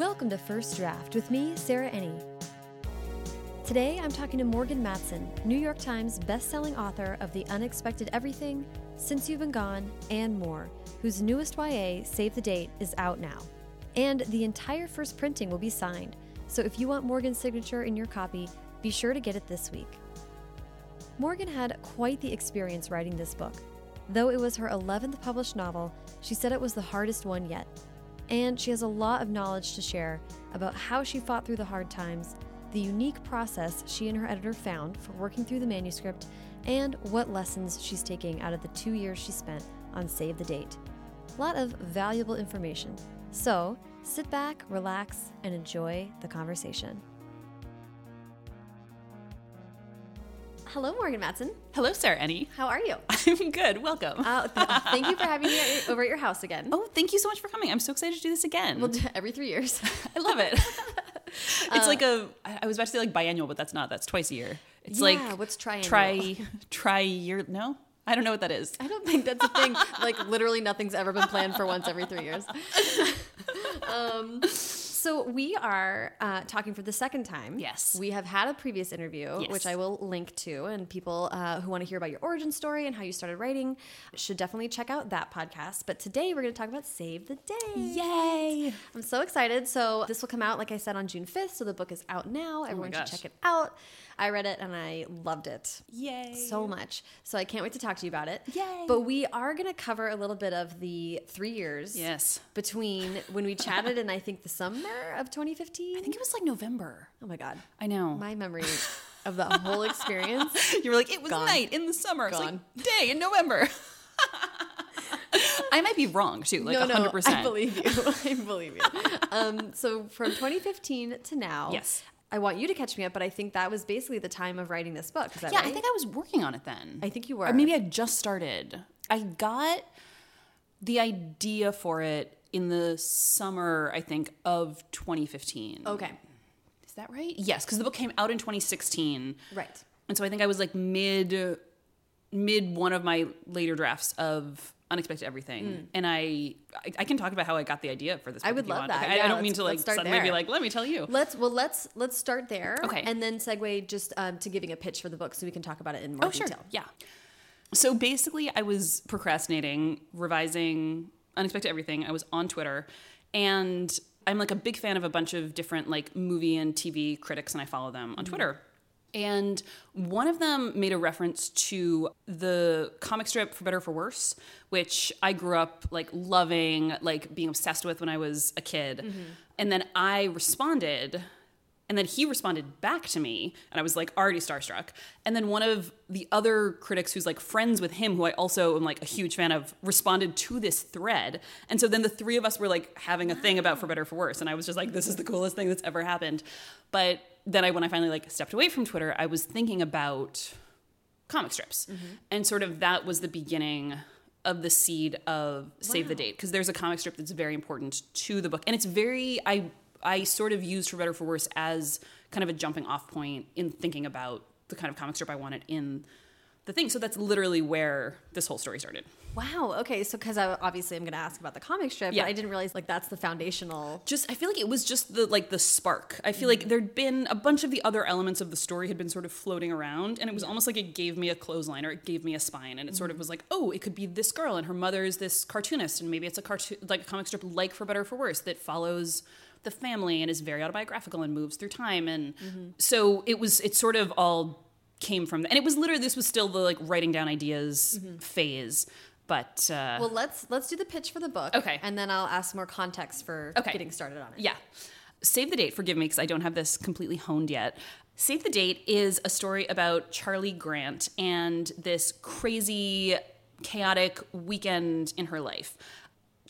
Welcome to First Draft with me, Sarah Enni. Today I'm talking to Morgan Matson, New York Times bestselling author of The Unexpected Everything, Since You've Been Gone, and more, whose newest YA, Save the Date, is out now. And the entire first printing will be signed, so if you want Morgan's signature in your copy, be sure to get it this week. Morgan had quite the experience writing this book. Though it was her 11th published novel, she said it was the hardest one yet. And she has a lot of knowledge to share about how she fought through the hard times, the unique process she and her editor found for working through the manuscript, and what lessons she's taking out of the two years she spent on Save the Date. A lot of valuable information. So sit back, relax, and enjoy the conversation. Hello, Morgan Matson. Hello, Sarah Enni. How are you? I'm good. Welcome. Uh, th- thank you for having me at your- over at your house again. oh, thank you so much for coming. I'm so excited to do this again. We'll do every three years. I love it. it's like a. I was about to say like biannual, but that's not. That's twice a year. It's Yeah, like what's triannual? Try try year. No, I don't know what that is. I don't think that's a thing. like literally, nothing's ever been planned for once every three years. um, so we are uh, talking for the second time. Yes. we have had a previous interview, Yes. which I will link to, and people uh, who want to hear about your origin story and how you started writing should definitely check out that podcast. But today we're going to talk about Save the Date. Yay! I'm so excited. So this will come out, like I said, on June 5th. So the book is out now. Everyone should check it out. I read it and I loved it Yay! so much. So I can't wait to talk to you about it. Yay. But we are going to cover a little bit of the three years yes. between when we chatted in, I think, the summer of 2015. I think it was like November. oh my God. I know. My memory of the whole experience. you were like it was Gone. night in the summer. It's Gone. like day in November. I might be wrong too. Like no, 100. no, percent I believe you. I believe you. Um, so from 2015 to now, Yes. I want you to catch me up, but I think that was basically the time of writing this book. Yeah, right? I think I was working on it then. I think you were. Or maybe I just started. I got the idea for it in the summer, I think, of 2015. Okay. Is that right? Yes, because the book came out in 2016. Right. And so I think I was like mid mid one of my later drafts of Unexpected Everything. And I, I I can talk about how I got the idea for this book. I would love want. that. Okay, Yeah, I don't mean to like suddenly be like, let me tell you. Let's well let's let's start there. Okay. And then segue just um, to giving a pitch for the book so we can talk about it in more Oh, sure. detail. Yeah. So basically, I was procrastinating, revising Unexpected Everything. I was on Twitter, and I'm like a big fan of a bunch of different like movie and TV critics, and I follow them on Twitter. And one of them made a reference to the comic strip For Better or For Worse, which I grew up like loving, like being obsessed with when I was a kid. Mm-hmm. And then I responded and then he responded back to me, and I was like already starstruck. And then one of the other critics who's like friends with him, who I also am like a huge fan of, responded to this thread. And so then the three of us were like having a thing about For Better or For Worse. And I was just like, this is the coolest thing that's ever happened. But then I, when I finally like stepped away from Twitter, I was thinking about comic strips. Mm-hmm. And sort of that was the beginning of the seed of Save the Date because there's a comic strip that's very important to the book. And it's very I I sort of used for better or for worse as kind of a jumping off point in thinking about the kind of comic strip I wanted in the thing. So that's literally where this whole story started. Wow. Okay. So because I obviously I'm going to ask about the comic strip, Yeah. but I didn't realize like that's the foundational. just I feel like it was just the like the spark. I feel like mm-hmm. there'd been a bunch of the other elements of the story had been sort of floating around and it was almost like it gave me a clothesline or it gave me a spine and it sort of mm-hmm. was like, "Oh, it could be this girl and her mother's this cartoonist and maybe it's a cartoon like a comic strip like for better or for worse that follows the family and is very autobiographical and moves through time and so it was it sort of all came from and it was literally this was still the like writing down ideas phase but uh Well, let's let's do the pitch for the book. Okay. And then I'll ask more context for Okay. getting started on it. Yeah. Save the Date, forgive me because I don't have this completely honed yet. Save the Date is a story about Charlie Grant and this crazy, chaotic weekend in her life.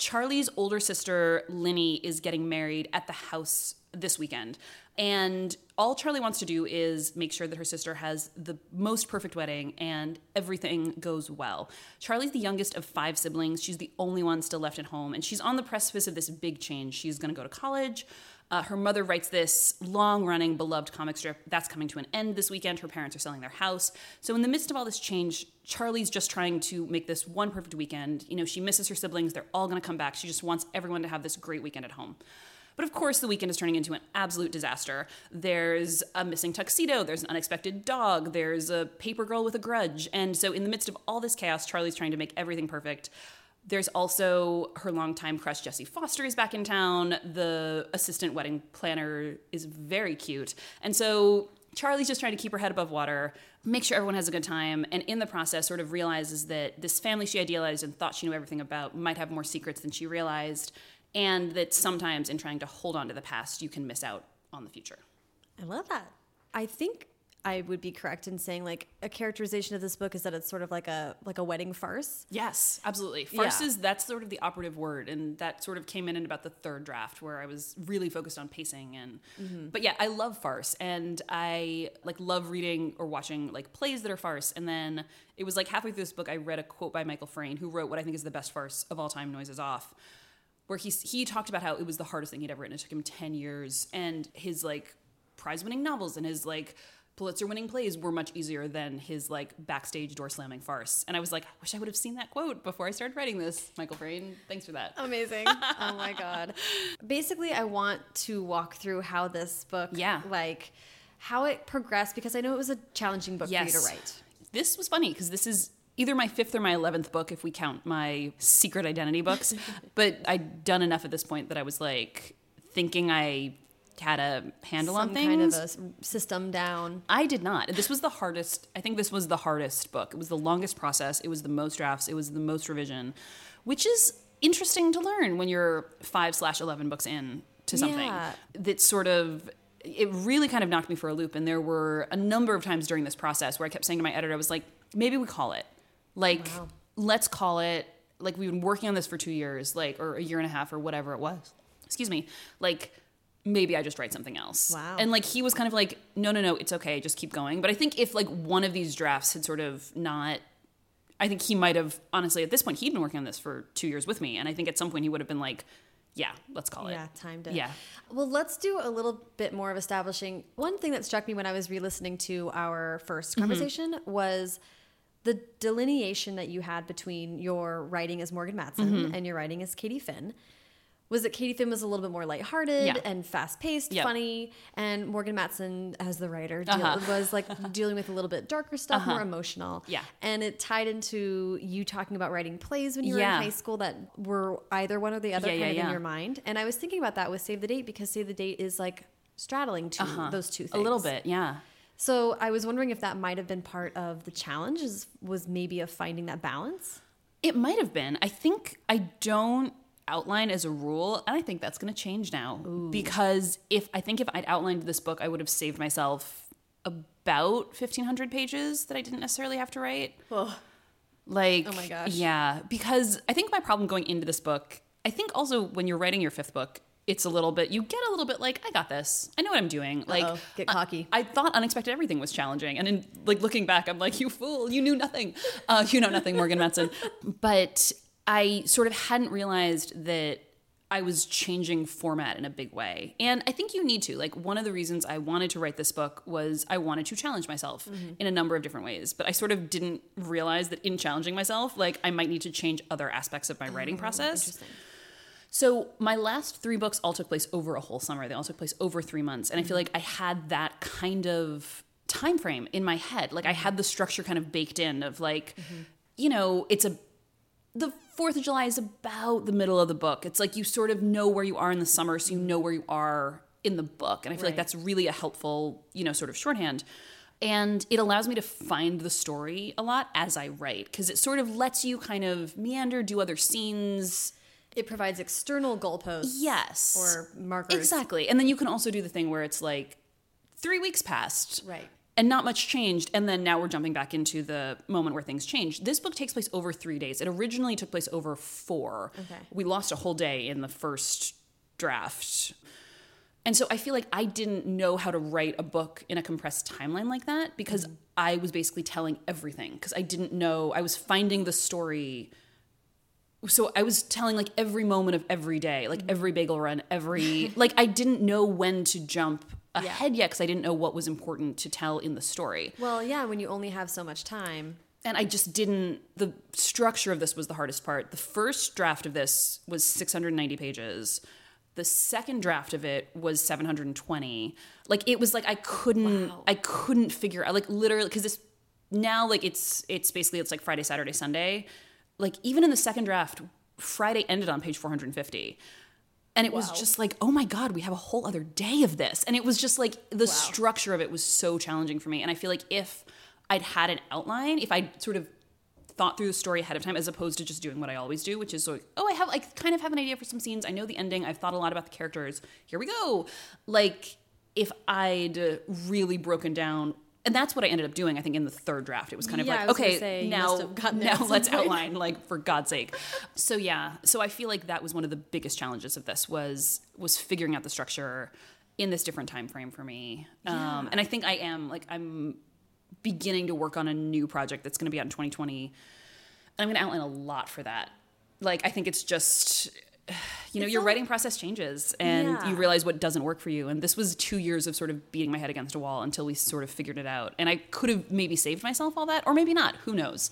Charlie's older sister, Linny, is getting married at the house this weekend. And all Charlie wants to do is make sure that her sister has the most perfect wedding and everything goes well. Charlie's the youngest of five siblings. She's the only one still left at home. And she's on the precipice of this big change. She's going to go to college. Uh, her mother writes this long running, beloved comic strip that's coming to an end this weekend. Her parents are selling their house. So, in the midst of all this change, Charlie's just trying to make this one perfect weekend. You know, she misses her siblings. They're all going to come back. She just wants everyone to have this great weekend at home. But of course, the weekend is turning into an absolute disaster. There's a missing tuxedo, there's an unexpected dog, there's a paper girl with a grudge. And so, in the midst of all this chaos, Charlie's trying to make everything perfect. There's also her longtime crush, Jesse Foster, is back in town. The assistant wedding planner is very cute. And so Charlie's just trying to keep her head above water, make sure everyone has a good time, and in the process, sort of realizes that this family she idealized and thought she knew everything about might have more secrets than she realized, and that sometimes in trying to hold on to the past, you can miss out on the future. I love that. I think I would be correct in saying like a characterization of this book is that it's sort of like a like a wedding farce. Yes, absolutely. Farce Yeah. is that's sort of the operative word, and that sort of came in in about the third draft where I was really focused on pacing and. Mm-hmm. But yeah, I love farce, and I like love reading or watching like plays that are farce. And then it was like halfway through this book, I read a quote by Michael Frayn, who wrote what I think is the best farce of all time, "Noises Off." Where he he talked about how it was the hardest thing he'd ever written. It took him ten years, and his like prize-winning novels and his like Pulitzer-winning plays were much easier than his like backstage door-slamming farce. And I was like, I wish I would have seen that quote before I started writing this. Michael Frayn, thanks for that. Amazing. oh my god. Basically, I want to walk through how this book Yeah. like how it progressed because I know it was a challenging book for you to write. This was funny because this is either my fifth or my eleventh book if we count my secret identity books. but I'd done enough at this point that I was like thinking I had a handle Some on things. kind of a system down. I did not. This was the hardest. I think this was the hardest book. It was the longest process. It was the most drafts. It was the most revision, which is interesting to learn when you're five slash eleven books in to something. Yeah. That sort of it really kind of knocked me for a loop. And there were a number of times during this process where I kept saying to my editor, I was like, maybe we call it. Like, Wow. let's call it. Like we've been working on this for two years, like or a year and a half or whatever it was. Excuse me. Like maybe I just write something else. Wow. And like he was kind of like, no, no, no, it's okay, just keep going. But I think if like one of these drafts had sort of not, I think he might have honestly at this point he'd been working on this for two years with me, and I think at some point he would have been like, yeah, let's call it. Yeah, time to. Yeah. Well, let's do a little bit more of establishing. One thing that struck me when I was re-listening to our 1st Mm-hmm. conversation was the delineation that you had between your writing as Morgan Matson Mm-hmm. and your writing as Katie Finn. Was that Katie Finn was a little bit more lighthearted Yeah. and fast-paced, Yep. funny, and Morgan Matson, as the writer, deal, Uh-huh. was like dealing with a little bit darker stuff, more emotional. Yeah. and it tied into you talking about writing plays when you were in high school that were either one or the other Yeah, kind yeah, of in your mind. And I was thinking about that with Save the Date because Save the Date is like straddling to those two things. A little bit, yeah. So I was wondering if that might have been part of the challenge is, was maybe of finding that balance. It might have been. I think I don't outline as a rule, and I think that's going to change now because if I think if I'd outlined this book, I would have saved myself about fifteen hundred pages that I didn't necessarily have to write. Like, Oh my gosh. yeah, because I think my problem going into this book, I think also when you're writing your fifth book, it's a little bit you get a little bit like I got this, I know what I'm doing. Like, Uh-oh, get I- cocky. I, thought unexpected everything was challenging, and in like looking back, I'm like, you fool, you knew nothing, uh, you know nothing, Morgan Matson. But I sort of hadn't realized that I was changing format in a big way. And I think you need to. Like, one of the reasons I wanted to write this book was I wanted to challenge myself mm-hmm. in a number of different ways. But I sort of didn't realize that in challenging myself, like, I might need to change other aspects of my oh, writing process. So my last three books all took place over a whole summer. They all took place over three months, and I feel mm-hmm. like I had that kind of time frame in my head. Like I had the structure kind of baked in of like, mm-hmm. you know, it's a the Fourth of July is about the middle of the book. It's like you sort of know where you are in the summer, so you know where you are in the book, and I feel like that's really a helpful, you know, sort of shorthand. And it allows me to find the story a lot as I write because it sort of lets you kind of meander, do other scenes, It provides external goalposts. Yes. Or markers. Exactly. And then you can also do the thing where it's like three weeks passed. Right. And not much changed. And then now we're jumping back into the moment where things change. This book takes place over three days. It originally took place over four. Okay. We lost a whole day in the first draft. And so I feel like I didn't know how to write a book in a compressed timeline like that because mm-hmm. I was basically telling everything because I didn't know, I was finding the story so I was telling like every moment of every day, like mm-hmm. every bagel run, every like I didn't know when to jump ahead yet because I didn't know what was important to tell in the story. Well, yeah, when you only have so much time. And I just didn't the structure of this was the hardest part. The first draft of this was 690 pages. the second draft of it was 720. Like it was like I couldn't Wow. I couldn't figure out like literally because this now like it's it's basically it's like Friday, Saturday, Sunday. Like even in the second draft, Friday ended on page 450. And it was just like, oh my God, we have a whole other day of this. And it was just like the structure of it was so challenging for me. And I feel like if I'd had an outline, if I'd sort of thought through the story ahead of time as opposed to just doing what I always do, which is like, oh, I have I kind of have an idea for some scenes. I know the ending. I've thought a lot about the characters. Here we go. Like if I'd really broken down and that's what I ended up doing. I think in the third draft, it was kind of Yeah, like, okay, say, now, must have gotten there at now let's point. outline, like for God's sake. So yeah, so I feel like that was one of the biggest challenges of this was was figuring out the structure in this different time frame for me. Um, and I think I am like I'm beginning to work on a new project that's going to be out in 2020 and i'm going to outline a lot for that like i think it's just you know It's your all- writing process changes and Yeah. you realize what doesn't work for you and this was two years of sort of beating my head against a wall until we sort of figured it out and i could have maybe saved myself all that or maybe not who knows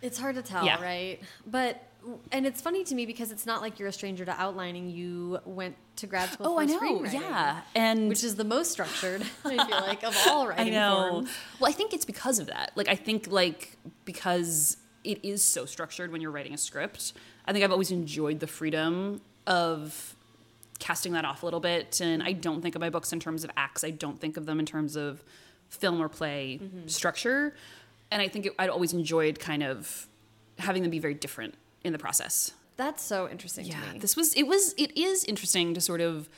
It's hard to tell, Yeah. right? But and it's funny to me because it's not like you're a stranger to outlining. You went to grad school oh i know yeah and which is the most structured. I feel like of all writing. I know. forms. Well, I think it's because of that. Like, I think like because it is so structured when you're writing a script. I think I've always enjoyed the freedom of casting that off a little bit. And I don't think of my books in terms of acts. I don't think of them in terms of film or play mm-hmm. structure. And I think it, I'd always enjoyed kind of having them be very different in the process. That's so interesting to me. This was it was it is interesting to sort of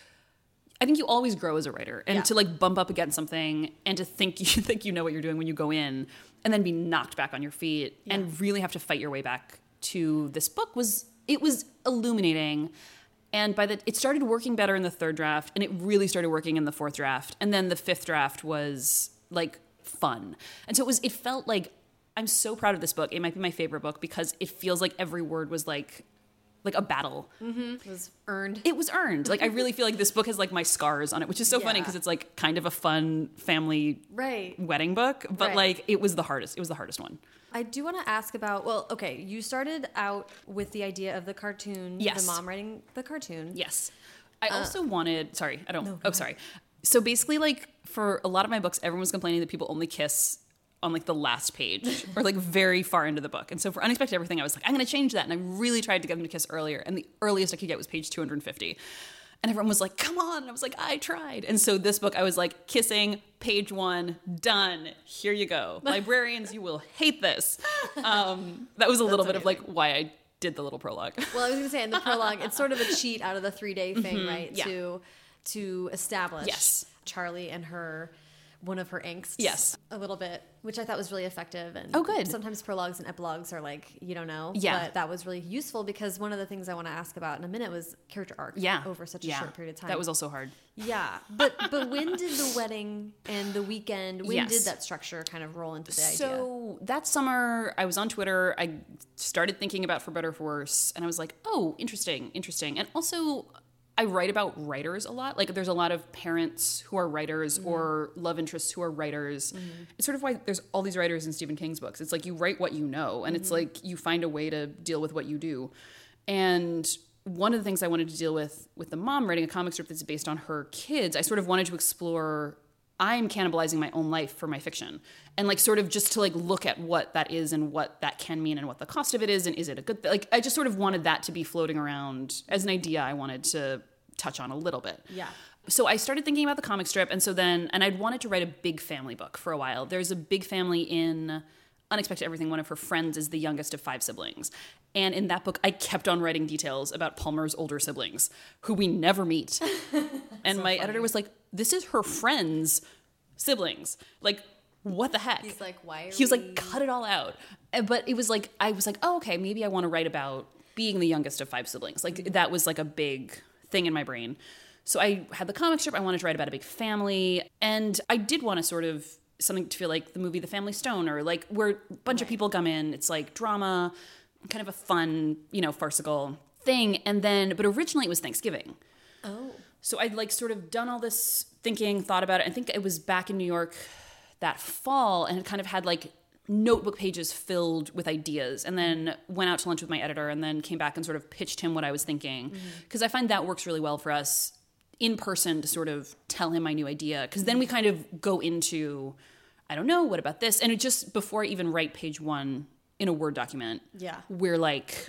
I think you always grow as a writer and Yeah. to like bump up against something and to think you think you know what you're doing when you go in and then be knocked back on your feet and really have to fight your way back to this book was it was illuminating. And by the it started working better in the third draft and it really started working in the fourth draft. And then the fifth draft was like fun. And so it was it felt like i'm so proud of this book. It might be my favorite book because it feels like every word was like like a battle It was earned. it was earned. Like I really feel like this book has like my scars on it, which is so funny because it's like kind of a fun family Right. wedding book, but Right. like it was the hardest. It was the hardest one. I do want to ask about. Well, okay, you started out with the idea of the cartoon. Yes. The mom writing the cartoon. Yes. I also wanted, sorry, I don't, Uh, go oh, sorry. So basically, like for a lot of my books, everyone was complaining that people only kiss on like the last page or like very far into the book. And so for Unexpected Everything, I was like, I'm going to change that. And I really tried to get them to kiss earlier. And the earliest I could get was page 250. And everyone was like, come on. And I was like, I tried. And so this book, I was like, kissing, page one, done. Here you go. Librarians, you will hate this. Um, that was a little bit of like why I did the little prologue. Well, I was going to say in the prologue, it's sort of a cheat out of the three day thing, right? Mm-hmm. yeah. To to establish Yes. Charlie and her one of her angsts. Yes. A little bit, which I thought was really effective. And Oh, good. Sometimes prologues and epilogues are like you don't know. Yeah. But that was really useful because one of the things I want to ask about in a minute was character arc. Yeah. Over such a Yeah. short period of time. That was also hard. Yeah, but but when did the wedding and the weekend? When Yes. did that structure kind of roll into the idea? So that summer, I was on Twitter. I started thinking about For Better or For Worse, and I was like, oh, interesting, interesting. And also, I write about writers a lot. Like, there's a lot of parents who are writers mm-hmm. or love interests who are writers. Mm-hmm. It's sort of why there's all these writers in Stephen King's books. It's like you write what you know, and it's mm-hmm. like you find a way to deal with what you do. And one of the things I wanted to deal with with the mom writing a comic strip that's based on her kids, I sort of wanted to explore I'm cannibalizing my own life for my fiction. And like sort of just to like look at what that is and what that can mean and what the cost of it is and is it a good thing? Like I just sort of wanted that to be floating around as an idea I wanted to touch on a little bit. Yeah. So I started thinking about the comic strip and so then and I'd wanted to write a big family book for a while. There's a big family in Unexpected Everything. One of her friends is the youngest of five siblings. And in that book, I kept on writing details about Palmer's older siblings, who we never meet. and my editor was like, This is her friend's siblings. Like, what the heck? He's like, "Why are He was like, cut it all out. But it was like, I was like, oh, okay, maybe I want to write about being the youngest of five siblings. Like, mm-hmm. that was like a big thing in my brain. So I had the comic strip. I wanted to write about a big family. And I did want to sort of something to feel like the movie The Family Stone or like where a bunch of people come in. It's like drama, kind of a fun, you know, farcical thing. And then, but originally it was Thanksgiving. Oh. So I'd like sort of done all this thinking, thought about it. I think it was back in New York that fall and had kind of had like notebook pages filled with ideas and then went out to lunch with my editor and then came back and sort of pitched him what I was thinking. Mm-hmm. Because I find that works really well for us in person to sort of tell him my new idea. Because then we kind of go into, I don't know, what about this? And it just, before I even write page one in a Word document, Yeah. we're like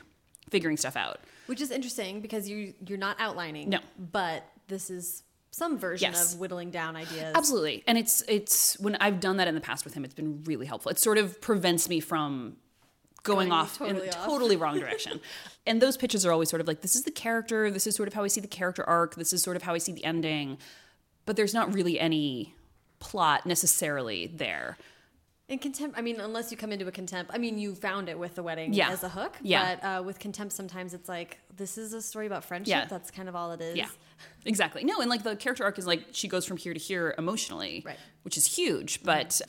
figuring stuff out. Which is interesting because you you're not outlining. No. But this is some version Yes. of whittling down ideas. Absolutely. And it's it's when I've done that in the past with him, it's been really helpful. It sort of prevents me from going, Going off in totally the off. totally wrong direction. and those pitches are always sort of like this is the character, this is sort of how I see the character arc, this is sort of how I see the ending. But there's not really any plot necessarily there. In contempt, I mean, unless you come into a contempt, I mean, you found it with the wedding Yeah. as a hook. Yeah. But uh, with contempt, sometimes it's like, this is a story about friendship. Yeah. That's kind of all it is. Yeah. Exactly. No, and like the character arc is like she goes from here to here emotionally, Right. which is huge. But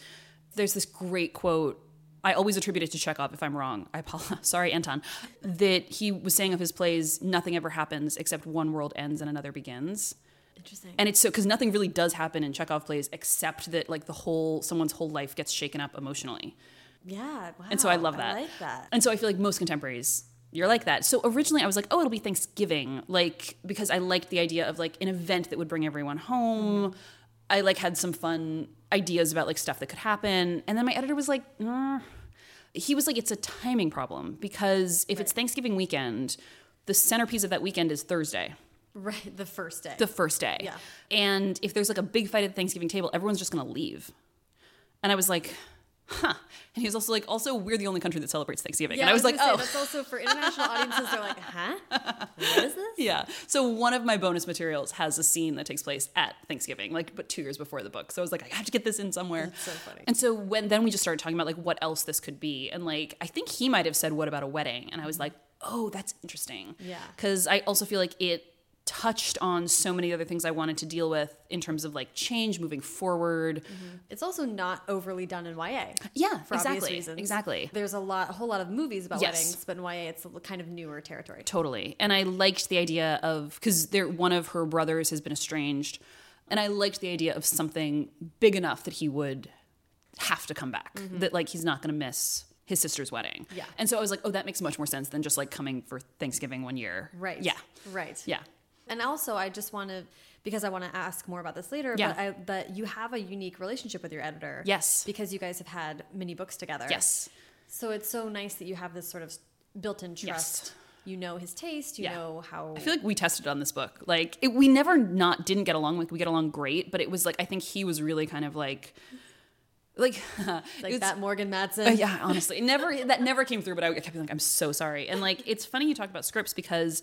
there's this great quote. I always attribute it to Chekhov if I'm wrong. I apologize. Sorry, Anton. That he was saying of his plays, nothing ever happens except one world ends and another begins. Interesting. And it's so because nothing really does happen in Chekhov plays except that like the whole someone's whole life gets shaken up emotionally. yeah. Wow. And so I love that. I like that. And so I feel like most contemporaries, you're like that. So originally I was like, oh, it'll be Thanksgiving, like because I liked the idea of like an event that would bring everyone home. I like had some fun ideas about like stuff that could happen. And then my editor was like, "Mm." he was like, it's a timing problem because if it's Thanksgiving weekend, the centerpiece of that weekend is Thursday Right. The first day. the first day. Yeah. And if there's like a big fight at the Thanksgiving table, everyone's just gonna leave. And I was like, huh. And he was also like, also, we're the only country that celebrates Thanksgiving. yeah, and I was, like, gonna say, oh. That's also for international audiences. They're like, huh? What is this? Yeah. So one of my bonus materials has a scene that takes place at Thanksgiving, like but two years before the book. So I was like, I have to get this in somewhere. That's so funny. And so when then we just started talking about like what else this could be. And like I think he might have said, What about a wedding? And I was mm-hmm. like, Oh, that's interesting. Yeah. Cause I also feel like it touched on so many other things I wanted to deal with in terms of like change moving forward. Mm-hmm. It's also not overly done in YA. Yeah, For exactly. obvious reasons. Exactly. There's a lot, a whole lot of movies about Yes. weddings, but in YA, it's a kind of newer territory. Totally. And I liked the idea of because there one of her brothers has been estranged, and I liked the idea of something big enough that he would have to come back. Mm-hmm. That like he's not going to miss his sister's wedding. Yeah. And so I was like, oh, that makes much more sense than just like coming for Thanksgiving one year. Right. Yeah. Right. Yeah. And also, I just want to, because I want to ask more about this later, Yeah. but I, but you have a unique relationship with your editor. Yes. Because you guys have had many books together. Yes. So it's so nice that you have this sort of built-in trust. You know his taste. You Yeah. know how. I feel like we tested on this book. Like it, we never not didn't get along. Like we get along great, but it was like I think he was really kind of like, like, like that Morgan Matson. Uh, yeah, honestly, never that never came through. But I kept being like, I'm so sorry. And like, it's funny you talk about scripts because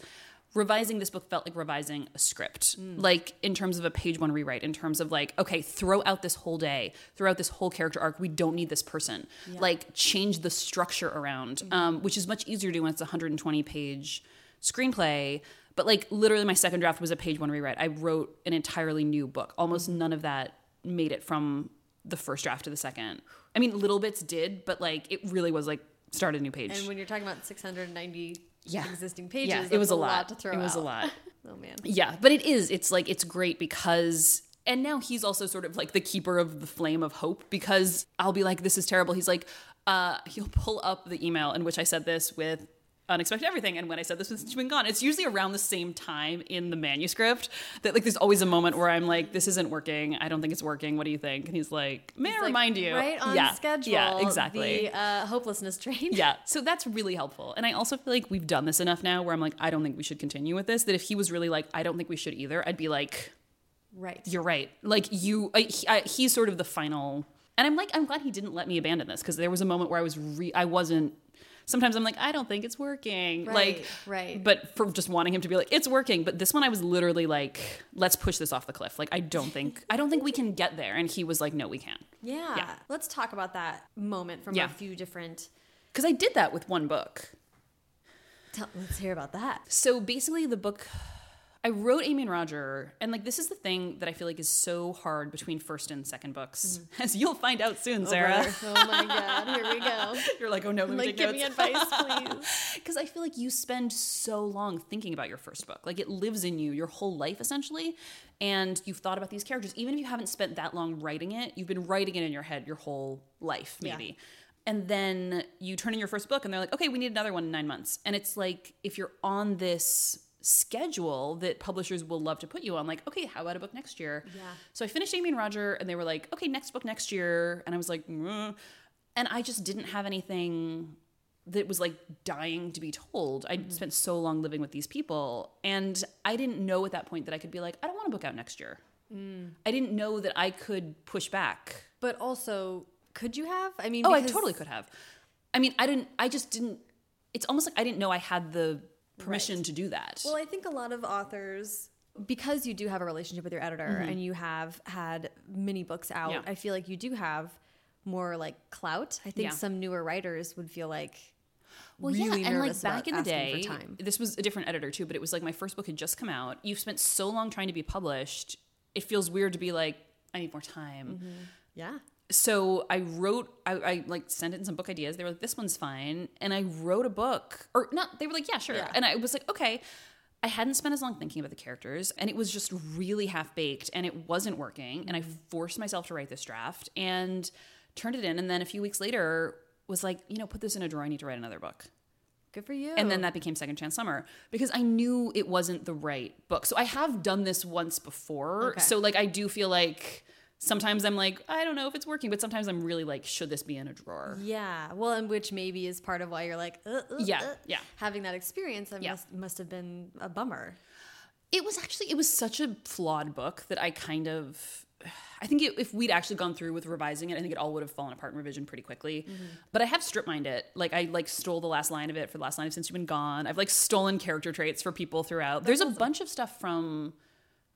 revising this book felt like revising a script, mm. like in terms of a page one rewrite, in terms of like, okay, throw out this whole day, throw out this whole character arc. We don't need this person. Like, change the structure around, mm-hmm. um, which is much easier to do when it's a 120 page screenplay. But like, literally, my second draft was a page one rewrite. I wrote an entirely new book. Almost mm-hmm. none of that made it from the first draft to the second. I mean, little bits did, but like, it really was like start a new page. And when you're talking about 690 Yeah. existing pages, yeah, it was a a lot. to throw it was a lot. Oh man. Yeah, but it is. It's like it's great because and now he's also sort of like the keeper of the flame of hope because I'll be like this is terrible. He's like uh he'll pull up the email in which I said this with unexpected everything and when I said this Since You've Been Gone. It's usually around the same time in the manuscript that like there's always a moment where I'm like this isn't working. I don't think it's working. What do you think? And he's like, "May I It's like remind you?" Right on yeah, schedule. Yeah, exactly. The uh, hopelessness train. Yeah. So that's really helpful. And I also feel like we've done this enough now where I'm like, I don't think we should continue with this. That if he was really like, I don't think we should either, I'd be like, Right. you're right. Like you, I, he, I, he's sort of the final. And I'm like, I'm glad he didn't let me abandon this because there was a moment where I was, re, I wasn't. Sometimes I'm like, I don't think it's working. Right, like, right. But for just wanting him to be like, it's working. But this one, I was literally like, let's push this off the cliff. Like, I don't think, I don't think we can get there. And he was like, no, we can. Yeah. Yeah. Let's talk about that moment from Yeah. a few different. Because I did that with one book. Tell, let's hear about that. So basically, the book I wrote Amy and Roger, and like this is the thing that I feel like is so hard between first and second books, as you'll find out soon, Sarah. Mm-hmm. Oh, oh my God. Here we go. You're like, oh no, like, give me advice, please. Because I feel like you spend so long thinking about your first book. Like it lives in you your whole life essentially. And you've thought about these characters. Even if you haven't spent that long writing it, you've been writing it in your head your whole life, Yeah. maybe. and then you turn in your first book and they're like okay we need another one in nine months and it's like if you're on this schedule that publishers will love to put you on like okay how about a book next year Yeah. so i finished amy and roger and they were like okay next book next year and i was like "Mm." and i just didn't have anything that was like dying to be told i would spent so long living with these people and i didn't know at that point that i could be like i don't want a book out next year i didn't know that i could push back But also, could you have? I mean, Oh, I totally could have. I mean, I didn't. I just didn't. It's almost like I didn't know I had the permission Right. to do that. Well, I think a lot of authors, because you do have a relationship with your editor mm-hmm. and you have had many books out. Yeah. I feel like you do have more like clout. I think Yeah. some newer writers would feel like well, really yeah, and like nervous back about in the day, for time. this was a different editor too. But it was like my first book had just come out. You've spent so long trying to be published. It feels weird to be like, I need more time. Mm-hmm. Yeah. So I wrote, I, I like sent in some book ideas. They were like, this one's fine. And I wrote a book, or not, they were like, yeah, sure. Yeah. And I was like, okay. I hadn't spent as long thinking about the characters, and it was just really half baked, and it wasn't working. And I mm-hmm. forced myself to write this draft and turned it in. And then a few weeks later, was like, you know, put this in a drawer. I need to write another book. Good for you. And then that became Second Chance Summer because I knew it wasn't the right book. So I have done this once before. Okay. So like I do feel like sometimes I'm like, I don't know if it's working, but sometimes I'm really like, should this be in a drawer? Yeah, well, and which maybe is part of why you're like, uh, uh, Yeah, uh. yeah. having that experience. Yeah. must must have been a bummer. It was actually it was such a flawed book that I kind of I think it, if we'd actually gone through with revising it, I think it all would have fallen apart in revision pretty quickly. But I have strip mined it. Like I like stole the last line of it for the last line of Since You've Been Gone. I've like stolen character traits for people throughout. There's a bunch of stuff from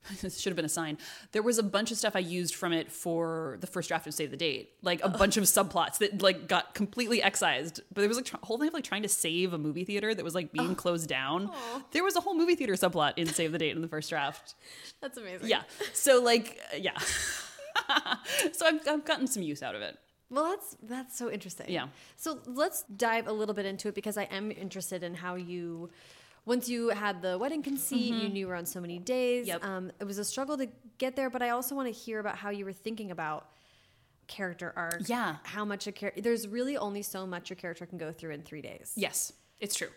this should have been a sign. There was a bunch of stuff I used from it for the first draft of Save the Date, like a bunch of subplots that like got completely excised. But there was like a whole thing of like trying to save a movie theater that was like being closed down. There was a whole movie theater subplot in Save the Date in the first draft. That's amazing. Yeah. So like uh, yeah. so I've, I've gotten some use out of it. Well, that's that's so interesting. Yeah. So let's dive a little bit into it because I am interested in how you, once you had the wedding conceit, you knew you were on so many days. Mm-hmm. Yep. Um, it was a struggle to get there, but I also want to hear about how you were thinking about character arc. Yeah. How much a character? There's really only so much your character can go through in three days Yes, it's true.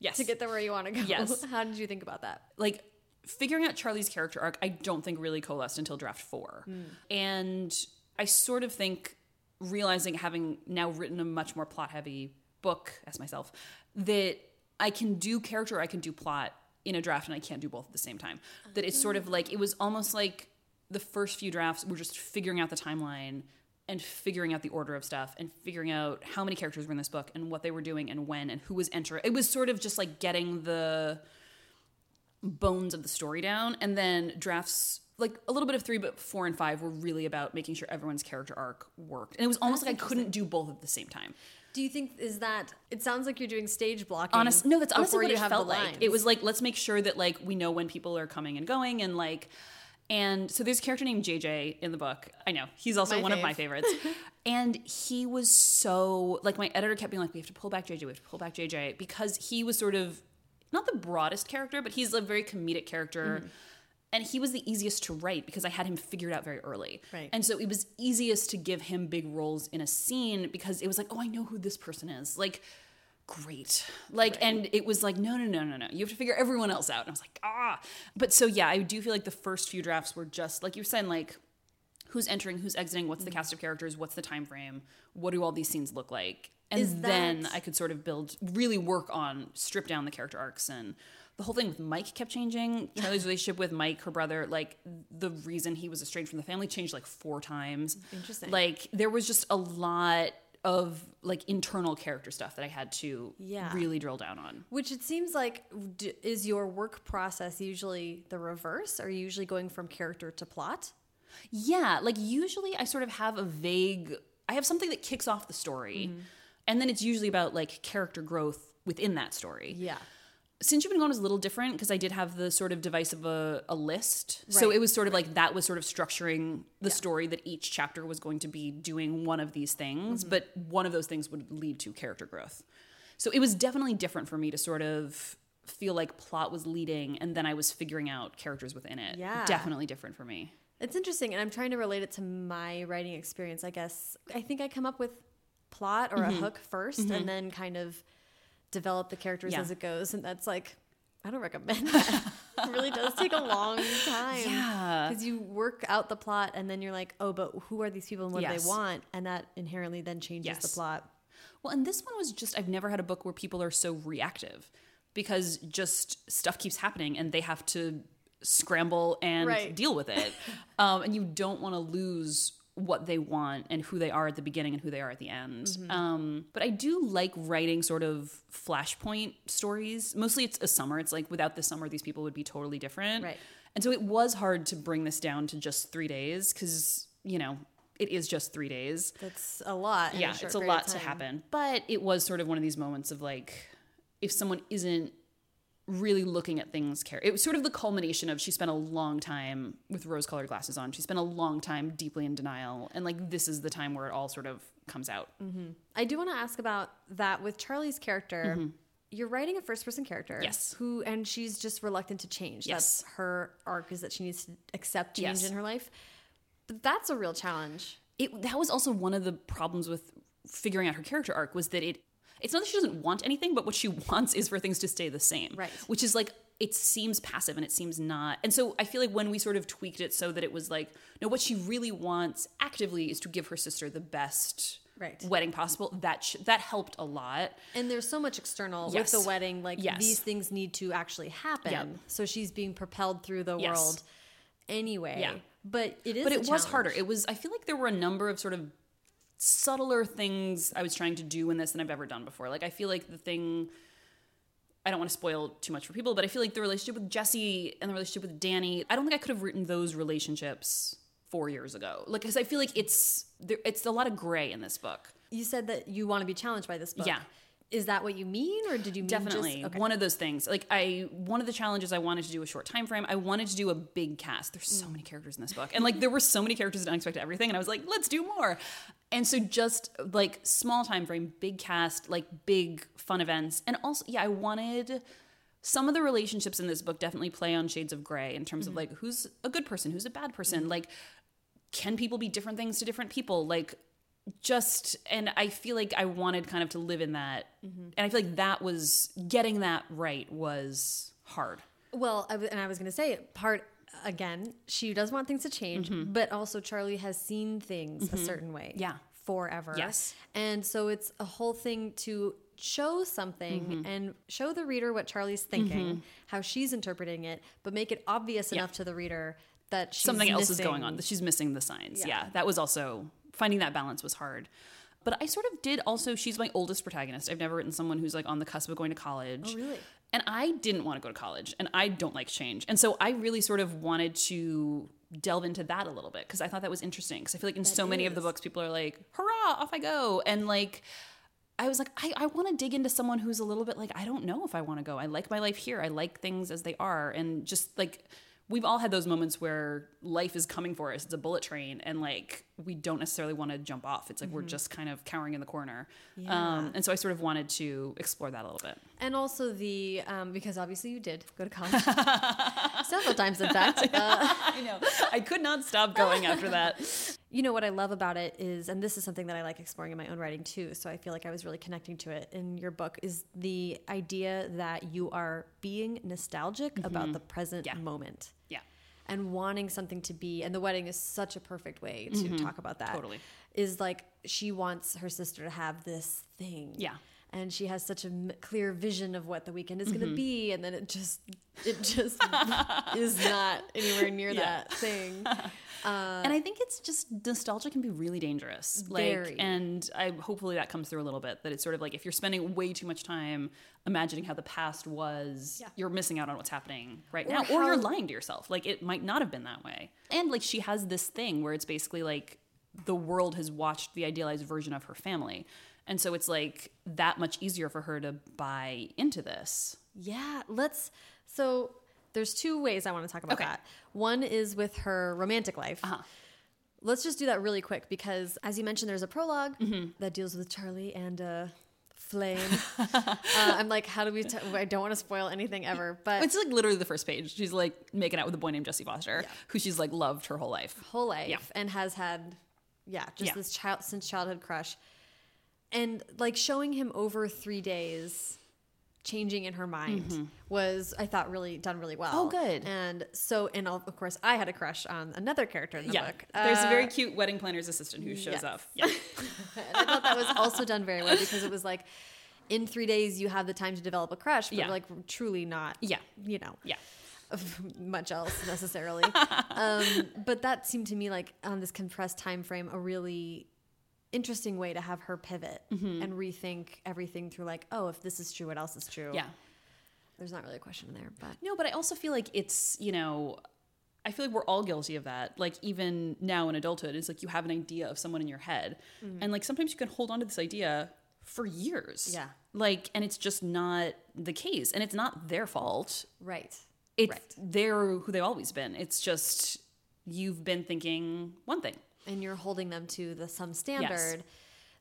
Yes. to get there where you want to go. Yes. how did you think about that? like figuring out Charlie's character arc, I don't think really coalesced until draft four. And I sort of think realizing, having now written a much more plot heavy book as myself, that I can do character, I can do plot in a draft, and I can't do both at the same time. That it's sort of ah. like, it was almost like the first few drafts were just figuring out the timeline and figuring out the order of stuff and figuring out how many characters were in this book and what they were doing and when and who was entering. It was sort of just like getting the bones of the story down. And then drafts like a little bit of three but four and five were really about making sure everyone's character arc worked. And it was almost That's like i couldn't do both at the same time Do you think is that? It sounds like you're doing stage blocking. honest no that's honestly what you it have felt like it was like let's make sure that like we know when people are coming and going and like and so there's a character named jj in the book i know he's also My one of my favorites and he was so like my editor kept being like we have to pull back jj we have to pull back jj because he was sort of not the broadest character but he's a very comedic character Mm-hmm. And he was the easiest to write because I had him figured out very early. Right. And so it was easiest to give him big roles in a scene because it was like, oh, I know who this person is. Like, great. Like, and it was like, no, no, no, no, no. You have to figure everyone else out. And I was like, ah. But so, yeah, I do feel like the first few drafts were just, like you were saying, like, who's entering, who's exiting, what's the cast of characters, what's the time frame, what do all these scenes look like? And Is then I could sort of build, really work on, strip down the character arcs and the whole thing with Mike kept changing. Charlie's relationship with Mike, her brother, like the reason he was estranged from the family changed like four times. Interesting. Like there was just a lot of like internal character stuff that I had to Yeah. really drill down on. Which it seems like d- is your work process usually the reverse? Are you usually going from character to plot? Yeah, like usually I sort of have a vague I have something that kicks off the story. Mm-hmm. And then it's usually about like character growth within that story. Yeah. Since You've Been Gone was a little different because I did have the sort of device of a, a list. So it was sort of like that was sort of structuring the story that each chapter was going to be doing one of these things, Mm-hmm. but one of those things would lead to character growth. So it was definitely different for me to sort of feel like plot was leading and then I was figuring out characters within it. Yeah. Definitely different for me. It's interesting, and I'm trying to relate it to my writing experience. I guess I think I come up with plot or a hook 1st and then kind of develop the characters Yeah. as it goes. And that's like, I don't recommend that. it really does take a long time. Yeah. Because you work out the plot and then you're like, oh, but who are these people and what do they want? And that inherently then changes the plot. Well, and this one was just, I've never had a book where people are so reactive because just stuff keeps happening and they have to scramble and Right. deal with it. um, and you don't want to lose what they want and who they are at the beginning and who they are at the end. Mm-hmm. Um, but I do like writing sort of flashpoint stories. Mostly it's a summer. It's like without the summer, these people would be totally different. Right. And so it was hard to bring this down to just three days because, you know, it is just three days That's a lot. yeah, short it's a lot to happen. But it was sort of one of these moments of like, if someone isn't really looking at things care it was sort of the culmination of she spent a long time with rose colored glasses on she spent a long time deeply in denial and like this is the time where it all sort of comes out mm-hmm. I do want to ask about that with Charlie's character. Mm-hmm. You're writing a first person character. Yes. Who and she's just reluctant to change. Yes. That's her arc is that she needs to accept change Yes. in her life. But that's a real challenge. it that was also one of the problems with figuring out her character arc was that it it's not that she doesn't want anything but what she wants is for things to stay the same Right. which is like it seems passive and it seems not and so i feel like when we sort of tweaked it so that it was like no what she really wants actively is to give her sister the best Right. wedding possible that sh- that helped a lot And there's so much external Yes. with the wedding. Like Yes. these things need to actually happen. Yep. So she's being propelled through the Yes. world anyway. Yeah. But it is but it was harder it was i feel like there were a number of sort of subtler things i was trying to do in this than i've ever done before like i feel like the thing i don't want to spoil too much for people but i feel like the relationship with jesse and the relationship with danny i don't think i could have written those relationships four years ago like because i feel like it's there, it's a lot of gray in this book You said that you want to be challenged by this book. Yeah. Is that what you mean, or did you mean definitely Just, okay. one of those things like i one of the challenges i wanted to do a short time frame i wanted to do a big cast there's Mm. so many characters in this book and like there were so many characters in unexpected everything and i was like let's do more and so just like small time frame big cast like big fun events. And also yeah i wanted some of the relationships in this book definitely play on shades of gray in terms of Mm-hmm. like who's a good person who's a bad person. Like can people be different things to different people? Like just and i feel like i wanted kind of to live in that. Mm-hmm. and i feel like that was getting that right was hard. Well, I w- and I was going to say part again. She does want things to change, but also Charlie has seen things a certain way. Mm-hmm. Yeah. forever. Yes. and so it's a whole thing to show something Mm-hmm. and show the reader what Charlie's thinking, how she's interpreting it, but make it obvious Yeah. enough to the reader that she's something else is going on that she's missing the signs Yeah. yeah. that was also finding that balance was hard but i sort of did also she's my oldest protagonist i've never written someone who's like on the cusp of going to college Oh, really? And i didn't want to go to college and i don't like change and so i really sort of wanted to delve into that a little bit because i thought that was interesting because i feel like in so many of the books people are like hurrah off i go and like I was like, I, I want to dig into someone who's a little bit like, I don't know if I want to go. I like my life here. I like things as they are. And just like, we've all had those moments where life is coming for us. It's a bullet train. And like, we don't necessarily want to jump off. It's like, we're just kind of cowering in the corner. Yeah. Um, and so I sort of wanted to explore that a little bit. And also the um, because obviously you did go to college several times, in fact. Uh, I know. I could not stop going after that. you know what I love about it is, and this is something that I like exploring in my own writing too. So I feel like I was really connecting to it in your book. Is the idea that you are being nostalgic about the present Yeah. moment Yeah. and wanting something to be. And the wedding is such a perfect way to talk about that. Totally. is like she wants her sister to have this thing. Yeah. And she has such a m- clear vision of what the weekend is going Mm-hmm. to be, and then it just, it just is not anywhere near Yeah. that thing. and I think it's just nostalgia can be really dangerous. Like, Very. and I hopefully that comes through a little bit. That it's sort of like if you're spending way too much time imagining how the past was, Yeah. you're missing out on what's happening right Or now, or you're lying to yourself. Like it might not have been that way. And like she has this thing where it's basically like the world has watched the idealized version of her family. And so it's like that much easier for her to buy into this. Yeah, let's. So there's two ways I want to talk about Okay. that. One is with her romantic life. Uh-huh. Let's just do that really quick because, as you mentioned, there's a prologue Mm-hmm. that deals with Charlie and uh, Flame. uh, I'm like, how do we? I don't want to spoil anything ever, but It's like literally the first page. She's like making out with a boy named Jesse Foster, who she's like loved her whole life. whole life Yeah. and has had, yeah, just Yeah. this child since childhood crush. And like showing him over three days changing in her mind was I thought really done really well. Oh, good. And so, and of course, I had a crush on another character in the Yeah. book. There's a Uh, very cute wedding planner's assistant who shows yes. up. Yeah. and I thought that was also done very well because it was like, in three days you have the time to develop a crush, but Yeah. like truly not. Yeah. You know. Yeah. much else necessarily. um, but that seemed to me like on this compressed time frame a really interesting way to have her pivot Mm-hmm. and rethink everything through like, oh, if this is true, what else is true? Yeah. There's not really a question in there, but No, but I also feel like it's, you know, I feel like we're all guilty of that. Like even now in adulthood, it's like you have an idea of someone in your head. And like sometimes you can hold on to this idea for years. Yeah. Like and it's just not the case. And it's not their fault. right. It's Right. they're who they've always been. It's just you've been thinking one thing. And you're holding them to the some standard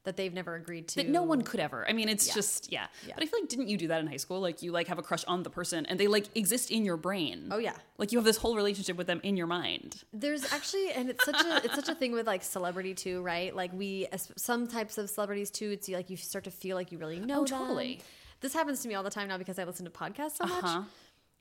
that they've never agreed to. that no one could ever. I mean, it's Yeah. just yeah. Yeah. But I feel like didn't you do that in high school? Like you like have a crush on the person and they like exist in your brain. Oh yeah. Like you have this whole relationship with them in your mind. There's actually, and it's such a it's such a thing with like celebrity too, right? Like we, as- some types of celebrities too. It's like you start to feel like you really know Oh, them. totally. This happens to me all the time now because I listen to podcasts so Uh-huh. much,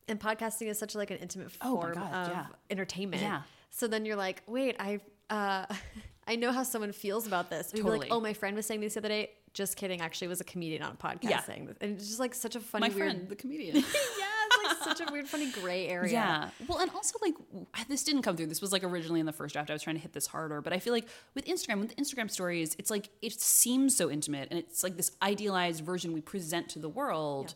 and podcasting is such like an intimate Oh form God, of yeah. entertainment. Yeah. So then you're like, wait, I uh, I know how someone feels about this. Totally. like, oh, my friend was saying this the other day. Just kidding. Actually, it was a comedian on a podcast Yeah. saying this, and it's just like such a funny My weird. friend, the comedian. yeah, it's like such a weird, funny gray area. Yeah. Well, and also like this didn't come through. This was like originally in the first draft. I was trying to hit this harder, but I feel like with Instagram, with Instagram stories, it's like it seems so intimate and it's like this idealized version we present to the world.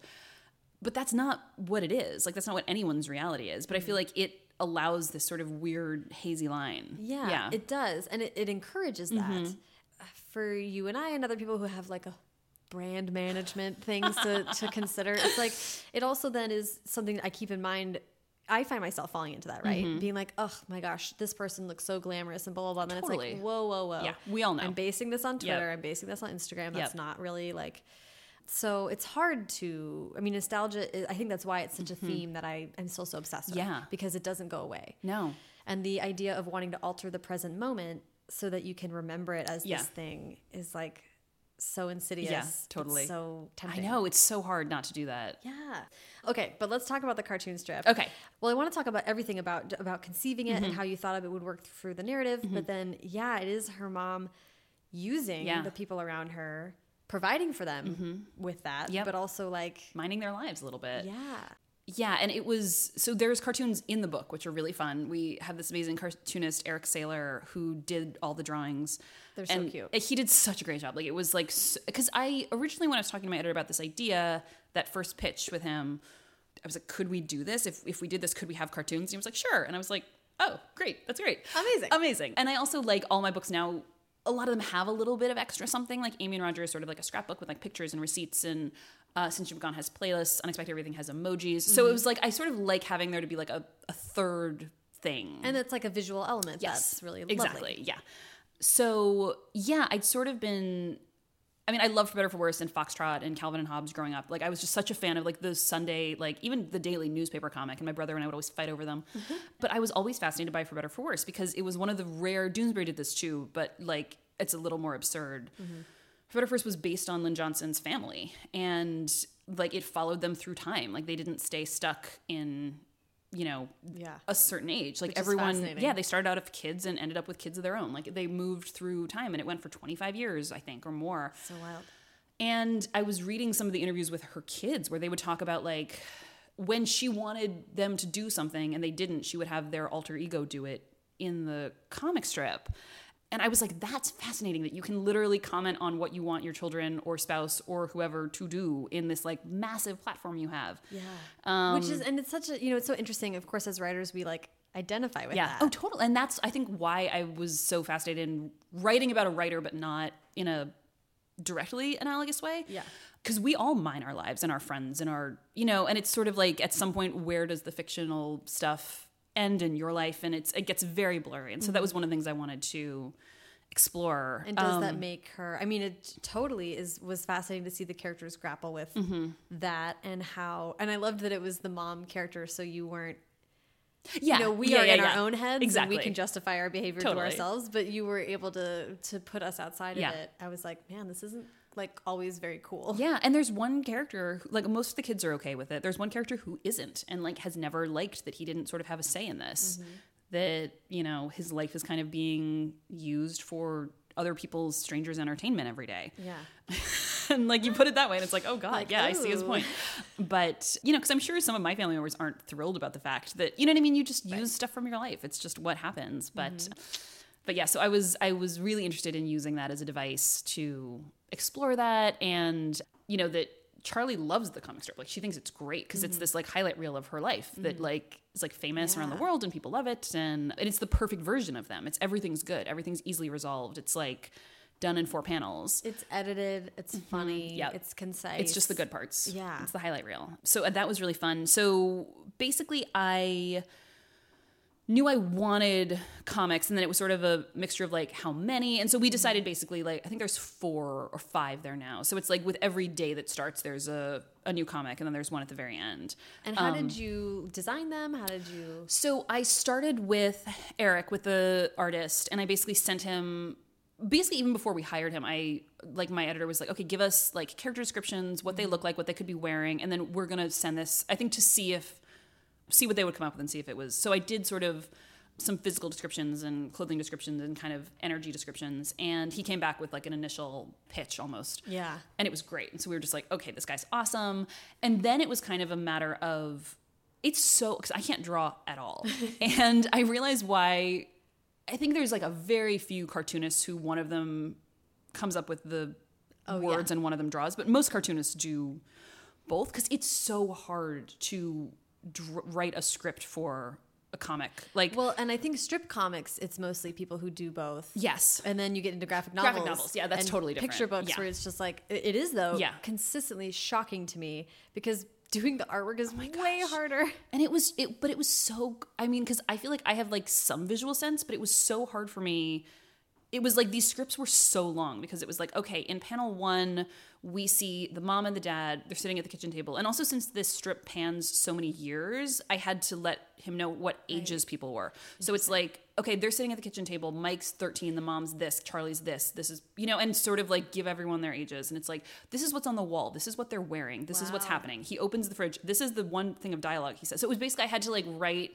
But that's not what it is. Like that's not what anyone's reality is. But I feel like it allows this sort of weird hazy line. Yeah, Yeah. It does, and it, it encourages that mm-hmm. uh, for you and I and other people who have like a brand management things to, to consider. It's like it also then is something I keep in mind. I find myself falling into that, right? Mm-hmm. Being like, oh my gosh, this person looks so glamorous and blah blah blah. And then it's like, whoa, whoa, whoa. Yeah, we all know. I'm basing this on Yep. Twitter. I'm basing this on Instagram. That's Yep. not really like. So it's hard to. I mean, nostalgia. is- I think that's why it's such a theme that I am still so obsessed with. Mm-hmm. Yeah. because it doesn't go away no. and the idea of wanting to alter the present moment so that you can remember it as Yeah. this thing is like so insidious Yeah, It's totally. so I know it's so hard not to do that. yeah okay but let's talk about the cartoon strip Okay. well i want to talk about everything about about conceiving it Mm-hmm. and how you thought of it would work through the narrative but then yeah it is her mom using Yeah. the people around her providing for them mm-hmm. with that. Yep. but also like Minding their lives a little bit. yeah Yeah, and it was so there's cartoons in the book which are really fun. We have this amazing cartoonist Eric Saylor who did all the drawings. They're so cute. Uh, he did such a great job. Like it was like because I originally when I was talking to my editor about this idea, that first pitch with him, I was like, could we do this? If if we did this, could we have cartoons? And he was like, sure. And I was like, oh, great, that's great, Amazing. amazing. And I also like all my books now. A lot of them have a little bit of extra something. Like Amy and Roger is sort of like a scrapbook with like pictures and receipts and. Uh, Since You've Gone has playlists, Unexpected Everything has emojis. So Mm-hmm. it was like I sort of like having there to be like a, a third thing. and it's like a visual element Yes, that's really exactly. lovely. Yeah. So yeah, I'd sort of been. I mean, I loved For Better or For Worse and Foxtrot and Calvin and Hobbes growing up. Like, I was just such a fan of like those Sunday, like even the daily newspaper comic. And my brother and I would always fight over them. Mm-hmm. But I was always fascinated by For Better or For Worse because it was one of the rare. Doonesbury did this too, but like it's a little more absurd. Mm-hmm. For Better or For Worse was based on Lynn Johnston's family, and like it followed them through time. Like they didn't stay stuck in, you know, Yeah. a certain age. Like Which everyone, yeah, they started out of kids and ended up with kids of their own. Like they moved through time, and it went for 25 years, I think, or more. so wild And I was reading some of the interviews with her kids where they would talk about like when she wanted them to do something and they didn't, she would have their alter ego do it in the comic strip. And I was like, that's fascinating that you can literally comment on what you want your children or spouse or whoever to do in this like massive platform you have. Yeah. Um, Which is, and it's such a, you know, it's so interesting. Of course, as writers, we like identify with yeah. that. Oh, totally. And that's I think why I was so fascinated in writing about a writer, but not in a directly analogous way. Yeah. Because we all mine our lives and our friends and our, you know, and it's sort of like at some point, where does the fictional stuff end in your life? And it's it gets very blurry. And so that was one of the things I wanted to explore. And does that Um, make her? I mean, it totally is was fascinating to see the characters grapple with Mm-hmm. that and how. And I loved that it was the mom character, so you weren't. Yeah, You know, we yeah, are yeah, in our own heads, Exactly. and we can justify our behavior Totally. to ourselves. But you were able to to put us outside of it. I was like, man, this isn't like always very cool. Yeah, and there's one character, who- like most of the kids are okay with it. There's one character who isn't, and like has never liked that he didn't sort of have a say in this. Mm-hmm. That you know his life is kind of being used for other people's strangers' entertainment every day. Yeah. and like you put it that way, and it's like, oh god, Like, yeah, I see his point. But you know, because I'm sure some of my family members aren't thrilled about the fact that you know what I mean. You just use stuff from your life. It's just what happens. But Mm-hmm. but yeah, so I was I was really interested in using that as a device to explore that, and you know that. Charlie loves the comic strip. Like she thinks it's great because it's this like highlight reel of her life that like is like famous around the world and people love it and, and it's the perfect version of them. It's everything's good. Everything's easily resolved. It's like done in four panels. It's edited. It's mm-hmm. funny. Yep. It's concise. It's just the good parts. Yeah. It's the highlight reel. So uh, that was really fun. So basically, I knew I wanted comics, and then it was sort of a mixture of like how many. And so we mm-hmm. decided basically, like, I think there's four or five there now. So it's like with every day that starts, there's a, a new comic, and then there's one at the very end. And how did um, you design them? How did you? So I started with Eric, with the artist, and I basically sent him. Basically, even before we hired him, I like my editor was like, "Okay, give us like character descriptions, what they look like, what they could be wearing, and then we're gonna send this. I think to see if see what they would come up with and see if it was." So I did sort of some physical descriptions and clothing descriptions and kind of energy descriptions, and he came back with like an initial pitch almost Yeah. and it was great. And so we were just like, okay, this guy's awesome. And then it was kind of a matter of it's so because I can't draw at all, and I realized why. I think there's like a very few cartoonists who one of them comes up with the oh, words and one of them draws, but most cartoonists do both because it's so hard to dr- write a script for a comic. Like, Well, and I think strip comics, it's mostly people who do both. yes, And then you get into graphic novels. Graphic novels, yeah, that's totally different. Picture books Yeah. where it's just like it it is though. Yeah. Consistently shocking to me because doing the artwork is oh way Oh gosh. harder. and it was it but it was so i mean because i feel like i have like some visual sense but it was so hard for me. It was like these scripts were so long because it was like okay in panel one we see the mom and the dad they're sitting at the kitchen table. And also since this strip pans so many years i had to let him know what ages people were. So it's like okay they're sitting at the kitchen table. Mike's 13 the mom's this charlie's this this is you know and sort of like give everyone their ages. And it's like this is what's on the wall. This is what they're wearing. This is what's happening. He opens the fridge. This is the one thing of dialogue he says. So it was basically i had to like write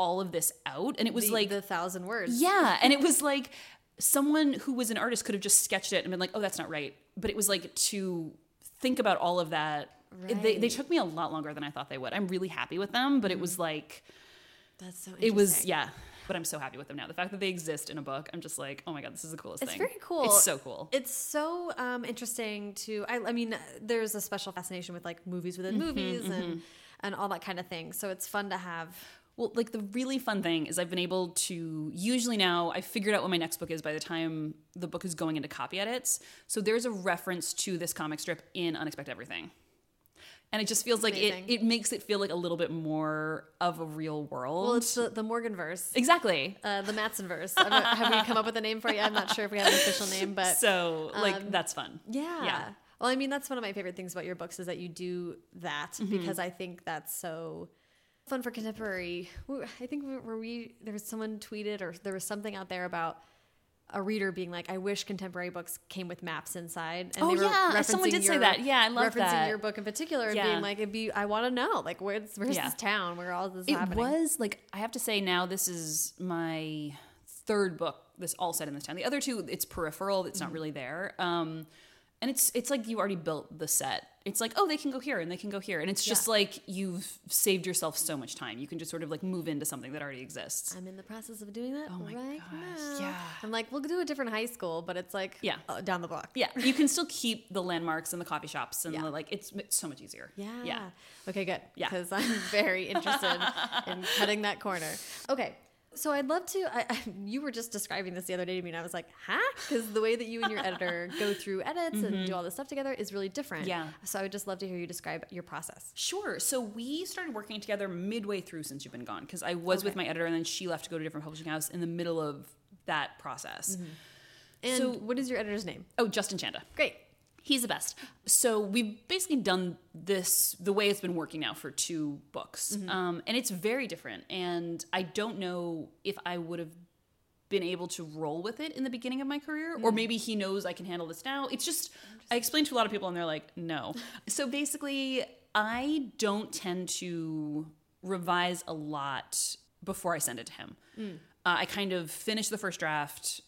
all of this out. And it was The- like the thousand words. yeah, and it was like someone who was an artist could have just sketched it and been like, "Oh, that's not right." But it was like to think about all of that. it- They, they took me a lot longer than I thought they would. I'm really happy with them, but it was mm. like That's so it was yeah. But I'm so happy with them now. The fact that they exist in a book, I'm just like, oh my god, this is the coolest It's thing. It's very cool. It's so cool. It's so um, interesting to. I, I mean, there's a special fascination with like movies within Mm-hmm, movies and and all that kind of thing. So it's fun to have. Well, like the really fun thing is I've been able to usually now I figured out what my next book is by the time the book is going into copy edits. So there's a reference to this comic strip in Unexpected Everything. And it just feels like it, Amazing. it makes it feel like a little bit more of a real world. Well, it's the, the Morganverse. exactly. Uh, the Matson verse. Have we come up with a name for you? I'm not sure if we have an official name, but So like that's fun. Yeah. Yeah. Well, I mean, that's one of my favorite things about your books is that you do that Mm-hmm. because I think that's so fun for contemporary. I think where we there was someone tweeted or there was something out there about a reader being like, "I wish contemporary books came with maps inside." And Oh, they were yeah, someone referencing did say your- that. Yeah, I love referencing that. your book in particular and Yeah. being like, "It'd be I want to know like where's where's Yeah. this town where all this is It happening." was like I have to say now this is my third book. This all set in this town. The other two, it's peripheral. It's Mm-hmm. not really there. Um, and it's it's like you already built the set. It's like oh they can go here and they can go here, and it's just Yeah. like you've saved yourself so much time. You can just sort of like move into something that already exists. I'm in the process of doing that Oh my right gosh, now. yeah. I'm like, we'll do a different high school, but it's like Yeah. uh, down the block. Yeah, you can still keep the landmarks and the coffee shops and Yeah. the, like it's, it's so much easier. Yeah. yeah. Okay, good. Yeah. Because I'm very interested in cutting that corner. Okay. So I'd love to. I, I, you were just describing this the other day to me, and I was like, "Huh?" Because the way that you and your editor go through edits and do all this stuff together is really different. Mm-hmm. Yeah. So I would just love to hear you describe your process. Sure. So we started working together midway through since you've been gone because I was with my editor and then she left to go to a different publishing house in the middle of that process. And So- what is your editor's name? Oh, Justin Chanda. Great. He's the best. So we've basically done this the way it's been working now for two books, um, and it's very different. And I don't know if I would have been able to roll with it in the beginning of my career, or maybe he knows I can handle this now. It's just, I explained to a lot of people and they're like, no. so basically, I don't tend to revise a lot before I send it to him. Uh, I kind of finish the first draft,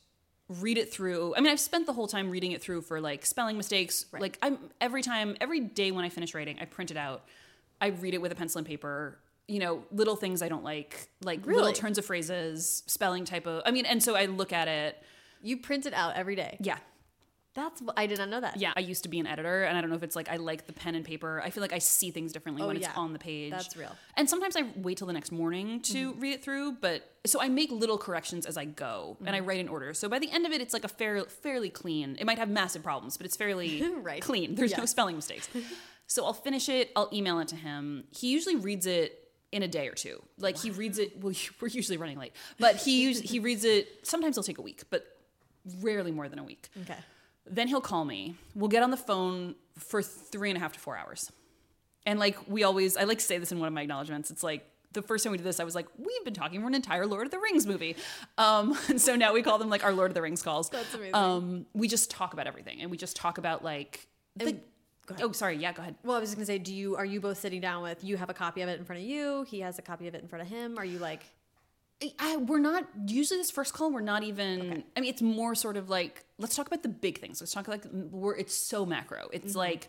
read it through. I mean, I've spent the whole time reading it through for like spelling mistakes. Like I'm every time, every day when I finish writing, I print it out. I read it with a pencil and paper. You know, little things I don't like, like little turns of phrases, spelling typo. I mean, and so I look at it. You print it out every day. Yeah, That's I did not know that. yeah. I used to be an editor, and I don't know if it's like I like the pen and paper. I feel like I see things differently Oh, when yeah. it's on the page. That's real. Mm-hmm. And sometimes I wait till the next morning to read it through, but so I make little corrections as I go, and I Mm-hmm. write in order. So by the end of it, it's like a fair, fairly clean. It might have massive problems, but it's fairly Right. clean. There's no spelling mistakes. so I'll finish it. I'll email it to him. He usually reads it in a day or two. Like he reads it. Well, we're usually running late, but he us- he reads it. Sometimes it'll take a week, but rarely more than a week. Okay. Then he'll call me. We'll get on the phone for three and a half to four hours. And like we always, I like to say this in one of my acknowledgments. It's like the first time we did this, I was like, we've been talking for an entire Lord of the Rings movie. Um, and so now we call them like our Lord of the Rings calls. That's amazing. Um, we just talk about everything and we just talk about like, the, oh, sorry. Yeah, go ahead. Well, I was just gonna say, do you are you both sitting down with you have a copy of it in front of you? He has a copy of it in front of him. Are you like I, we're not usually this first call. We're not even. I mean, it's more sort of like let's talk about the big things. Let's talk like we're. It's so macro. It's Mm-hmm. like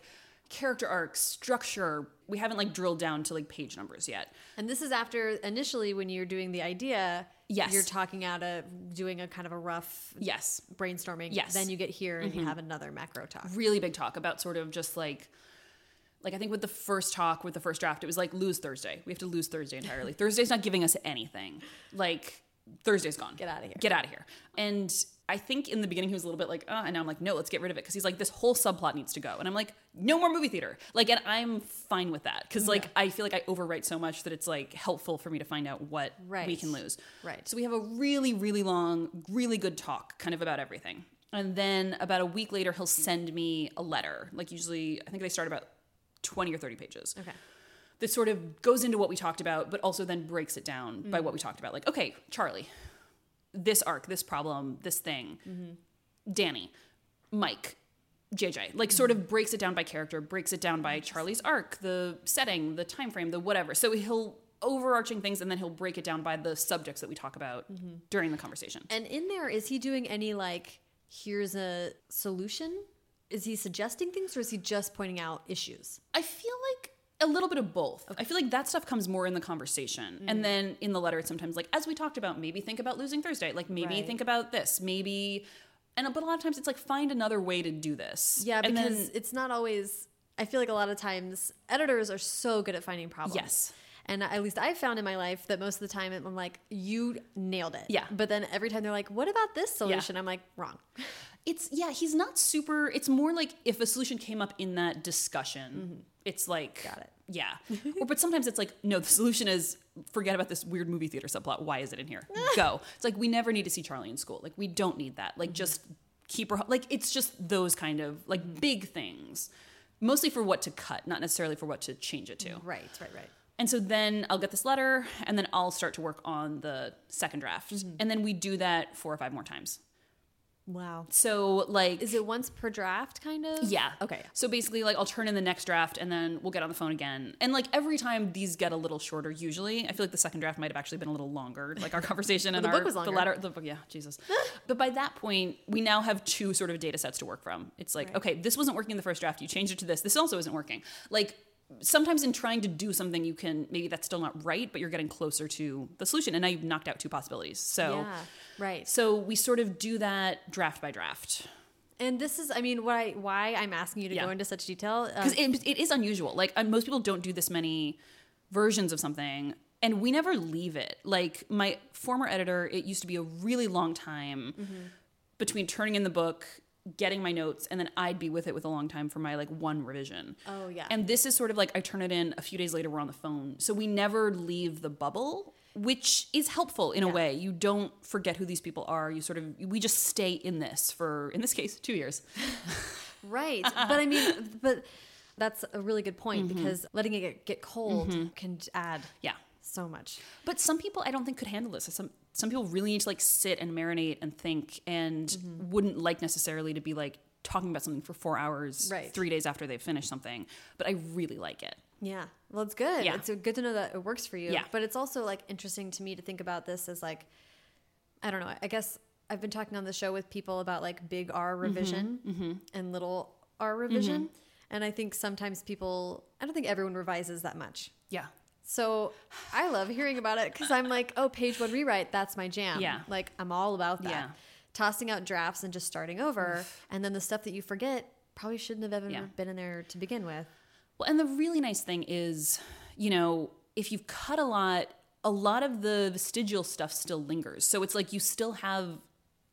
character arcs, structure. We haven't like drilled down to like page numbers yet. And this is after initially when you're doing the idea, Yes. you're talking out a doing a kind of a rough Yes, brainstorming. Yes. Mm-hmm. Then you get here and you have another macro talk. really big talk about sort of just like. Like I think with the first talk with the first draft, it was like lose Thursday. We have to lose Thursday entirely. Thursday's not giving us anything. Like Thursday's gone. Get out of here. Get out of here. And I think in the beginning he was a little bit like, uh, and now I'm like, no, let's get rid of it because he's like, this whole subplot needs to go, and I'm like, no more movie theater. Like, and I'm fine with that because like I feel like I overwrite so much that it's like helpful for me to find out what we can lose. Right. So we have a really, really long, really good talk, kind of about everything. And then about a week later, he'll send me a letter. Like usually, I think they start about twenty or thirty pages Okay. that sort of goes into what we talked about, but also then breaks it down by mm. what we talked about. Like, okay, Charlie, this arc, this problem, this thing, mm-hmm. Danny, Mike, JJ, like sort of mm-hmm. breaks it down by character, breaks it down by Charlie's arc, the setting, the time frame, the whatever. So he'll overarching things and then he'll break it down by the subjects that we talk about mm-hmm. during the conversation. And in there, is he doing any like here's a solution? Is he suggesting things or is he just pointing out issues? I feel like a little bit of both. I feel like that stuff comes more in the conversation. Mm. And then in the letter, it's sometimes like, as we talked about, maybe think about losing Thursday. Like, maybe Right. think about this. Maybe. And but a lot of times it's like find another way to do this. Yeah, And then- because it's not always. I feel like a lot of times editors are so good at finding problems. Yes. And at least I've found in my life that most of the time I'm like, you nailed it. Yeah. But then every time they're like, what about this solution? I'm like, wrong. it's yeah, he's not super. It's more like if a solution came up in that discussion, it's like Mm-hmm. Got it. Yeah, or but sometimes it's like no, the solution is forget about this weird movie theater subplot. Why is it in here? Go. It's like we never need to see Charlie in school. Like we don't need that. Mm-hmm. Like just keep her. Like it's just those kind of like big things, mostly for what to cut, not necessarily for what to change it to. Right, right, right. And so then I'll get this letter, and then I'll start to work on the second draft, Mm-hmm. and then we do that four or five more times. Wow. So like Is it once per draft, kind of? Yeah. Okay. So basically, like, I'll turn in the next draft and then we'll get on the phone again. And like every time these get a little shorter, usually. I feel like the second draft might have actually been a little longer, like our conversation and the our book was longer. the letter. The book, yeah, Jesus. but by that point, we now have two sort of data sets to work from. It's like, Right. okay, this wasn't working in the first draft. You changed it to this. This also isn't working. Like sometimes in trying to do something, you can maybe that's still not right, but you're getting closer to the solution. And now you've knocked out two possibilities. So. Yeah. Right. So we sort of do that draft by draft. And this is, I mean, why why I'm asking you to Yeah. go into such detail. Um, because it, it is unusual. Like uh, most people don't do this many versions of something, and we never leave it. Like my former editor, it used to be a really long time between turning in the book, getting my notes, and then I'd be with it with a long time for my like one revision. Oh, yeah. And this is sort of like I turn it in a few days later. We're on the phone, so we never leave the bubble. Which is helpful in a way. You don't forget who these people are. You sort of, we just stay in this for, in this case, two years. Right. but I mean, but that's a really good point mm-hmm. because letting it get, get cold mm-hmm. can add Yeah. So much. But some people I don't think could handle this. Some some people really need to like sit and marinate and think and Mm-hmm. wouldn't like necessarily to be like talking about something for four hours Right. three days after they've finished something. But I really like it. Yeah. Well, it's good. Yeah. It's good to know that it works for you. Yeah. But it's also like interesting to me to think about this as like, I don't know. I guess I've been talking on the show with people about like big R revision Mm-hmm, and little R revision. And I think sometimes people, I don't think everyone revises that much. Yeah. So I love hearing about it because I'm like, oh, page one rewrite, that's my jam. Yeah. Like I'm all about that. Yeah. Tossing out drafts and just starting over. And then the stuff that you forget probably shouldn't have ever Yeah. been in there to begin with. Well, and the really nice thing is, you know, if you've cut a lot, a lot of the vestigial stuff still lingers. So it's like you still have,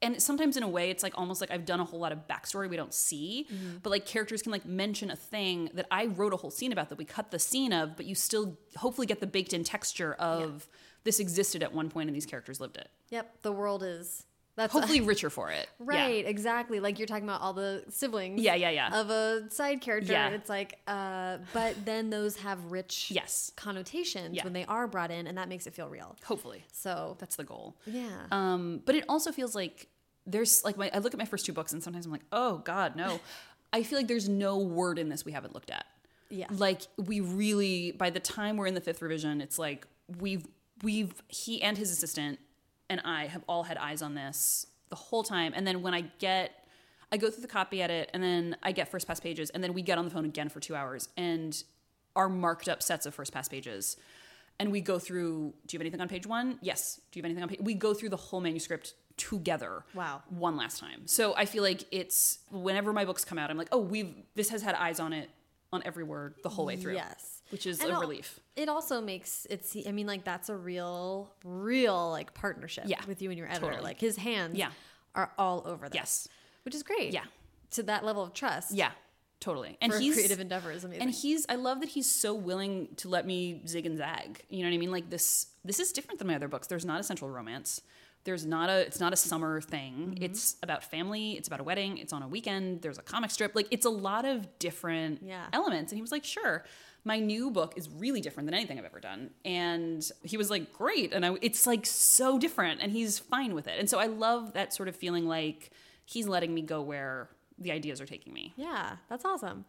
and sometimes in a way, it's like almost like I've done a whole lot of backstory we don't see, but like characters can like mention a thing that I wrote a whole scene about that we cut the scene of, but you still hopefully get the baked in texture of this existed at one point and these characters lived it. Yep. The world is, that's Hopefully richer for it. Yeah. Right, exactly. Like you're talking about all the siblings. Yeah, yeah, yeah. Of a side character. Yeah. And it's like, uh, but then those have rich Yes. connotations Yeah. when they are brought in, and that makes it feel real. Hopefully. So, That's the goal. yeah. Um, but it also feels like there's like my, I look at my first two books and sometimes I'm like, oh God, no. I feel like there's no word in this we haven't looked at. Yeah. Like we really, by the time we're in the fifth revision, it's like we've we've he and his assistant and I have all had eyes on this the whole time. And then when I get I go through the copy edit and then I get first pass pages and then we get on the phone again for two hours and are marked up sets of first pass pages. And we go through, do you have anything on page one? Yes. Do you have anything on page? We go through the whole manuscript together. Wow. One last time. So I feel like it's whenever my books come out, I'm like, oh, we've this has had eyes on it on every word the whole way through. Yes. Which is And a relief. It also makes it see, I mean, like, that's a real, real, like, partnership Yeah, with you and your editor. totally. Like, his hands Yeah. are all over this. Yes. Which is great. Yeah. To that level of trust. Yeah. Totally. And For a he's creative endeavor is amazing. and he's I love that he's so willing to let me zig and zag. You know what I mean? Like this this is different than my other books. There's not a central romance. There's not a it's not a summer thing. Mm-hmm. It's about family, it's about a wedding, it's on a weekend, there's a comic strip. Like it's a lot of different Yeah. elements. And he was like, "Sure. My new book is really different than anything I've ever done." And he was like, "Great." And I it's like so different and he's fine with it. And so I love that sort of feeling like he's letting me go where the ideas are taking me. Yeah, that's awesome.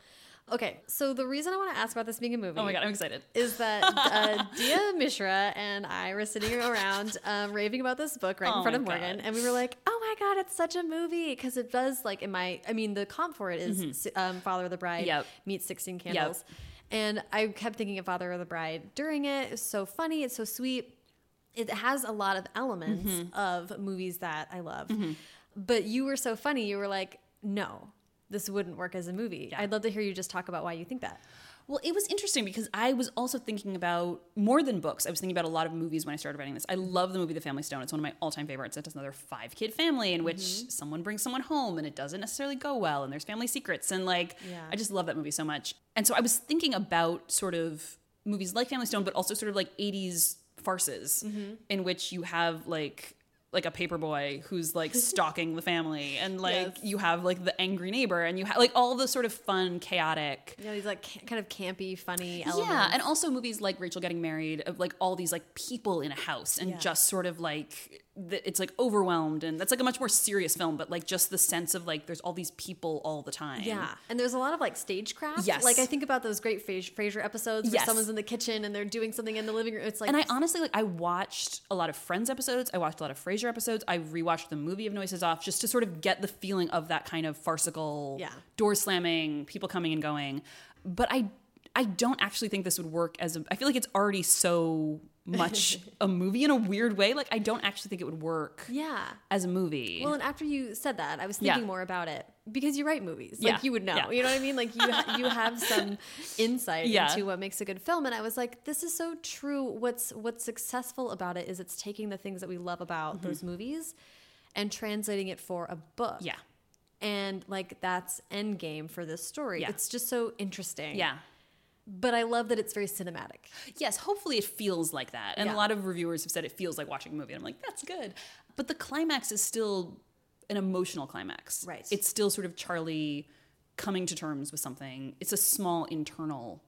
Okay, so the reason I want to ask about this being a movie Oh my god, I'm excited. is that uh, Diya Mishra and I were sitting around um, raving about this book right Oh in front of Morgan, God. and we were like, "Oh my god, it's such a movie!" Because it does like in my, I mean, the comp for it is, um, Father of the Bride. Yep. meets Sixteen Candles, and I kept thinking of Father of the Bride during it. It's so funny, it's so sweet. It has a lot of elements Mm-hmm. of movies that I love, but you were so funny. You were like, "No." This wouldn't work as a movie. Yeah. I'd love to hear you just talk about why you think that. Well, it was interesting because I was also thinking about more than books. I was thinking about a lot of movies when I started writing this. I love the movie The Family Stone. It's one of my all-time favorites. It's another five-kid family in which mm-hmm. someone brings someone home and it doesn't necessarily go well and there's family secrets and like Yeah. I just love that movie so much. And so I was thinking about sort of movies like Family Stone but also sort of like 80s farces mm-hmm. in which you have like like a paperboy who's like stalking the family and like Yes. you have like the angry neighbor and you have like all the sort of fun chaotic Yeah, these like kind of campy, funny elements. yeah, and also movies like Rachel Getting Married, of like all these like people in a house, and Yeah. just sort of like the, it's like overwhelmed, and that's like a much more serious film. But like just the sense of like there's all these people all the time. Yeah, and there's a lot of like stagecraft. Yes. like I think about those great Frasier, Frasier episodes where Yes. someone's in the kitchen and they're doing something in the living room. It's like, And I honestly like I watched a lot of Friends episodes. I watched a lot of Frasier episodes. I rewatched the movie of Noises Off just to sort of get the feeling of that kind of farcical Yeah. door slamming, people coming and going. But I I don't actually think this would work as a I feel like it's already so much a movie in a weird way. Like I don't actually think it would work yeah. as a movie. Well, and after you said that, I was Yeah. thinking more about it because you write movies. Yeah. Like you would know. Yeah. You know what I mean? Like you ha- you have some insight Yeah. into what makes a good film. And I was like, this is so true. What's what's successful about it is it's taking the things that we love about mm-hmm. those movies and translating it for a book. Yeah. And like that's endgame for this story. Yeah. It's just so interesting. Yeah. But I love that it's very cinematic. Yes, hopefully it feels like that. And Yeah. a lot of reviewers have said it feels like watching a movie. And I'm like, that's good. But the climax is still an emotional climax. Right. It's still sort of Charlie coming to terms with something. It's a small internal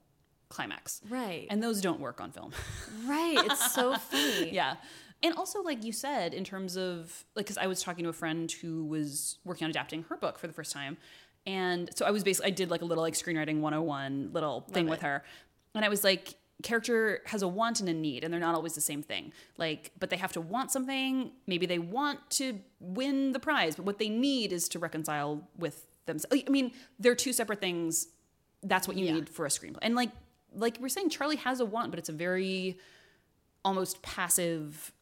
climax. Right. And those don't work on film. right. It's so funny. yeah. And also, like you said, in terms of like, because I was talking to a friend who was working on adapting her book for the first time, and so I was basically I did like a little like screenwriting 101 little thing with it. her, and I was like, character has a want and a need, and they're not always the same thing. Like, but they have to want something. Maybe they want to win the prize, but what they need is to reconcile with themselves. I mean, they're two separate things. That's what you Yeah. need for a screenplay, and like like we're saying, Charlie has a want, but it's a very almost passive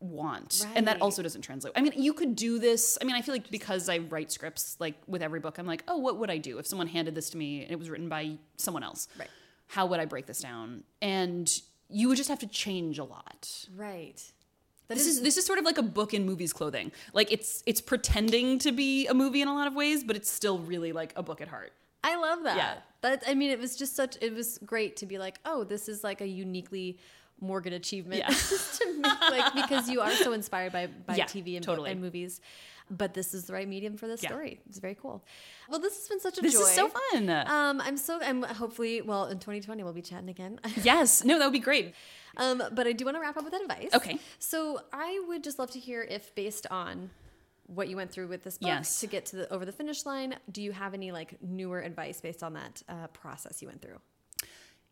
want and that also doesn't translate i mean you could do this i mean i feel like because i write scripts like with every book i'm like oh what would i do if someone handed this to me and it was written by someone else Right. how would i break this down and you would just have to change a lot Right. this is this is sort of like a book in movies clothing like it's it's pretending to be a movie in a lot of ways but it's still really like a book at heart I love that. Yeah. That I mean, it was just such. It was great to be like, oh, this is like a uniquely Morgan achievement Yeah. to make like because you are so inspired by by Yeah, TV and, totally. and movies. But this is the right medium for this Yeah. story. It's very cool. Well, this has been such a this joy. is so fun Um, I'm so. I'm hopefully. Well, in 2020, we'll be chatting again. yes no that would be great Um, but I do want to wrap up with that advice. Okay. So I would just love to hear if, based on what you went through with this book Yes. to get to the over the finish line, do you have any like newer advice based on that uh, process you went through?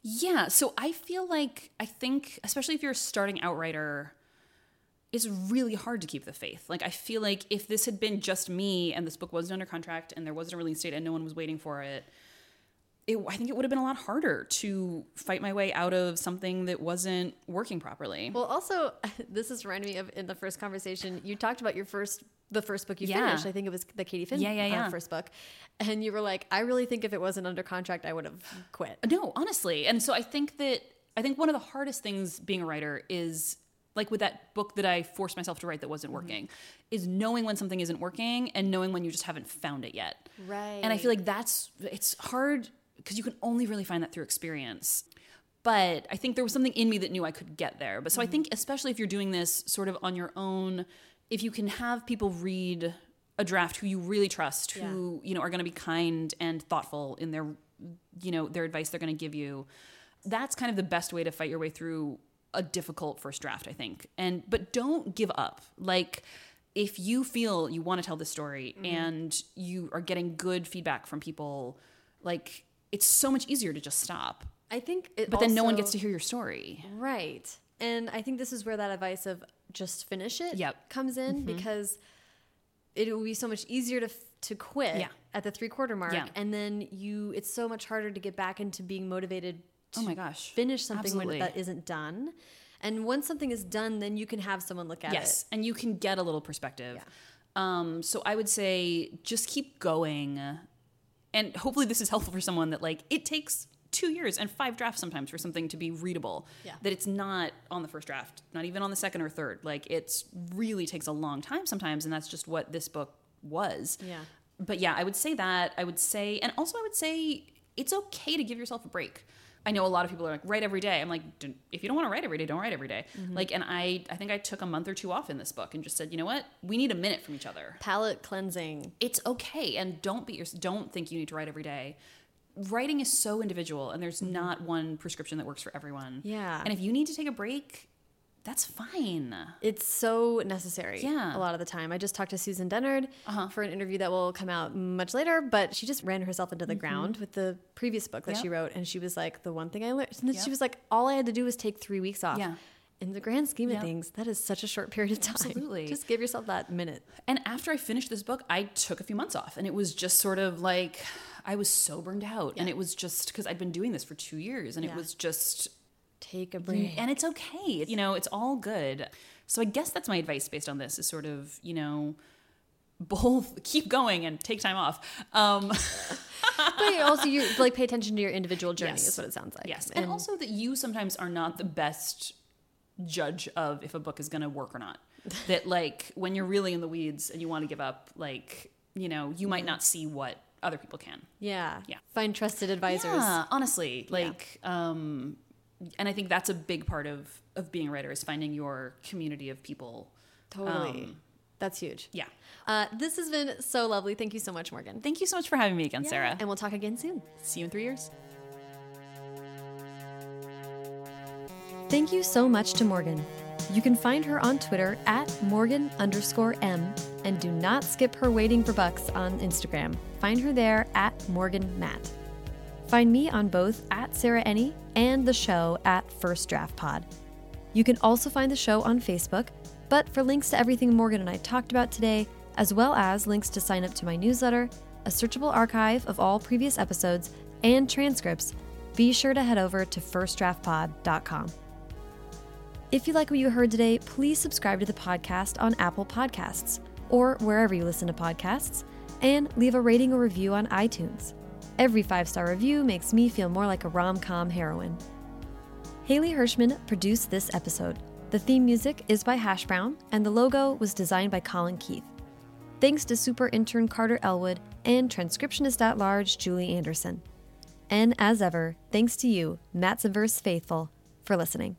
Yeah, so I feel like I think especially if you're a starting out writer it's really hard to keep the faith. Like I feel like if this had been just me and this book wasn't under contract and there wasn't a release date and no one was waiting for it, it I think it would have been a lot harder to fight my way out of something that wasn't working properly. Well, also, this is reminding me of in the first conversation you talked about your first the first book you Yeah. finished. I think it was the Katie Finn Yeah, yeah, uh, yeah. first book, and you were like, I really think if it wasn't under contract, I would have quit. No, honestly. And so I think that I think one of the hardest things being a writer is like with that book that I forced myself to write that wasn't working, is knowing when something isn't working and knowing when you just haven't found it yet. Right. And I feel like that's it's hard because you can only really find that through experience. But I think there was something in me that knew I could get there. But so I mm-hmm. think especially if you're doing this sort of on your own, if you can have people read a draft who you really trust, who, you know, are going to be kind and thoughtful in their you know, their advice they're going to give you, that's kind of the best way to fight your way through a difficult first draft, I think. And but don't give up. Like if you feel you want to tell the story mm-hmm. and you are getting good feedback from people, like it's so much easier to just stop. I think, it But then no one gets to hear your story. Right. And I think this is where that advice of just finish it Yep. Comes in because it will be so much easier to to quit Yeah. at the three quarter mark Yeah. and then you it's so much harder to get back into being motivated to Oh my gosh. finish something Absolutely. when that isn't done. And once something is done, then you can have someone look at it. yes, and you can get a little perspective. Yeah. Um, so I would say just keep going, and hopefully this is helpful for someone that like it takes two years and five drafts sometimes for something to be readable. Yeah. That it's not on the first draft, not even on the second or third. Like it's really takes a long time sometimes, and that's just what this book was. Yeah. But yeah, I would say that. I would say, and also I would say it's okay to give yourself a break. I know a lot of people are like write every day. I'm like, "D- if you don't want to write every day, don't write every day." Mm-hmm. Like, and I, I think I took a month or two off in this book and just said, you know what, we need a minute from each other. Palette cleansing. It's okay, and don't be your, don't think you need to write every day. Writing is so individual, and there's mm-hmm. not one prescription that works for everyone. Yeah. and if you need to take a break, that's fine. It's so necessary. Yeah. A lot of the time. I just talked to Susan Dennard Uh-huh. for an interview that will come out much later, but she just ran herself into the ground with the previous book that. Yep. she wrote. And she was like, the one thing I learned, and then Yep. she was like, all I had to do was take three weeks off. Yeah. In the grand scheme of Yep. things, that is such a short period of time. Absolutely. Just give yourself that minute. And after I finished this book, I took a few months off, and it was just sort of like I was so burned out, and it was just because I'd been doing this for two years, and Yeah. it was just, Take a break. and it's okay, you know, it's all good. So I guess that's my advice based on this is sort of, you know, both keep going and take time off. Um, but also, you like pay attention to your individual journey, Yes. is what it sounds like. yes, and also that you sometimes are not the best judge of if a book is going to work or not. that like when you're really in the weeds and you want to give up, like you know, you might not see what other people can. yeah. Yeah. Find trusted advisors. Yeah, honestly, like, um, and I think that's a big part of of being a writer is finding your community of people. Totally. Um, That's huge. Yeah. Uh, this has been so lovely. Thank you so much, Morgan. Thank you so much for having me again, Sarah. And we'll talk again soon. See you in three years. Thank you so much to Morgan. You can find her on Twitter at Morgan underscore M, and do not skip her waiting for bucks on Instagram. Find her there at Morgan Matt. Find me on both at Sarah Enni and the show at First Draft Pod. You can also find the show on Facebook, but for links to everything Morgan and I talked about today, as well as links to sign up to my newsletter, a searchable archive of all previous episodes, and transcripts, be sure to head over to firstdraftpod.com. If you like what you heard today, please subscribe to the podcast on Apple Podcasts or wherever you listen to podcasts, and leave a rating or review on iTunes. Every five star review makes me feel more like a rom com heroine. Haley Hirschman produced this episode. The theme music is by Hash Brown, and the logo was designed by Colin Keith. Thanks to super intern Carter Elwood and transcriptionist at large Julie Anderson. And as ever, thanks to you, Matt's Verse faithful, for listening.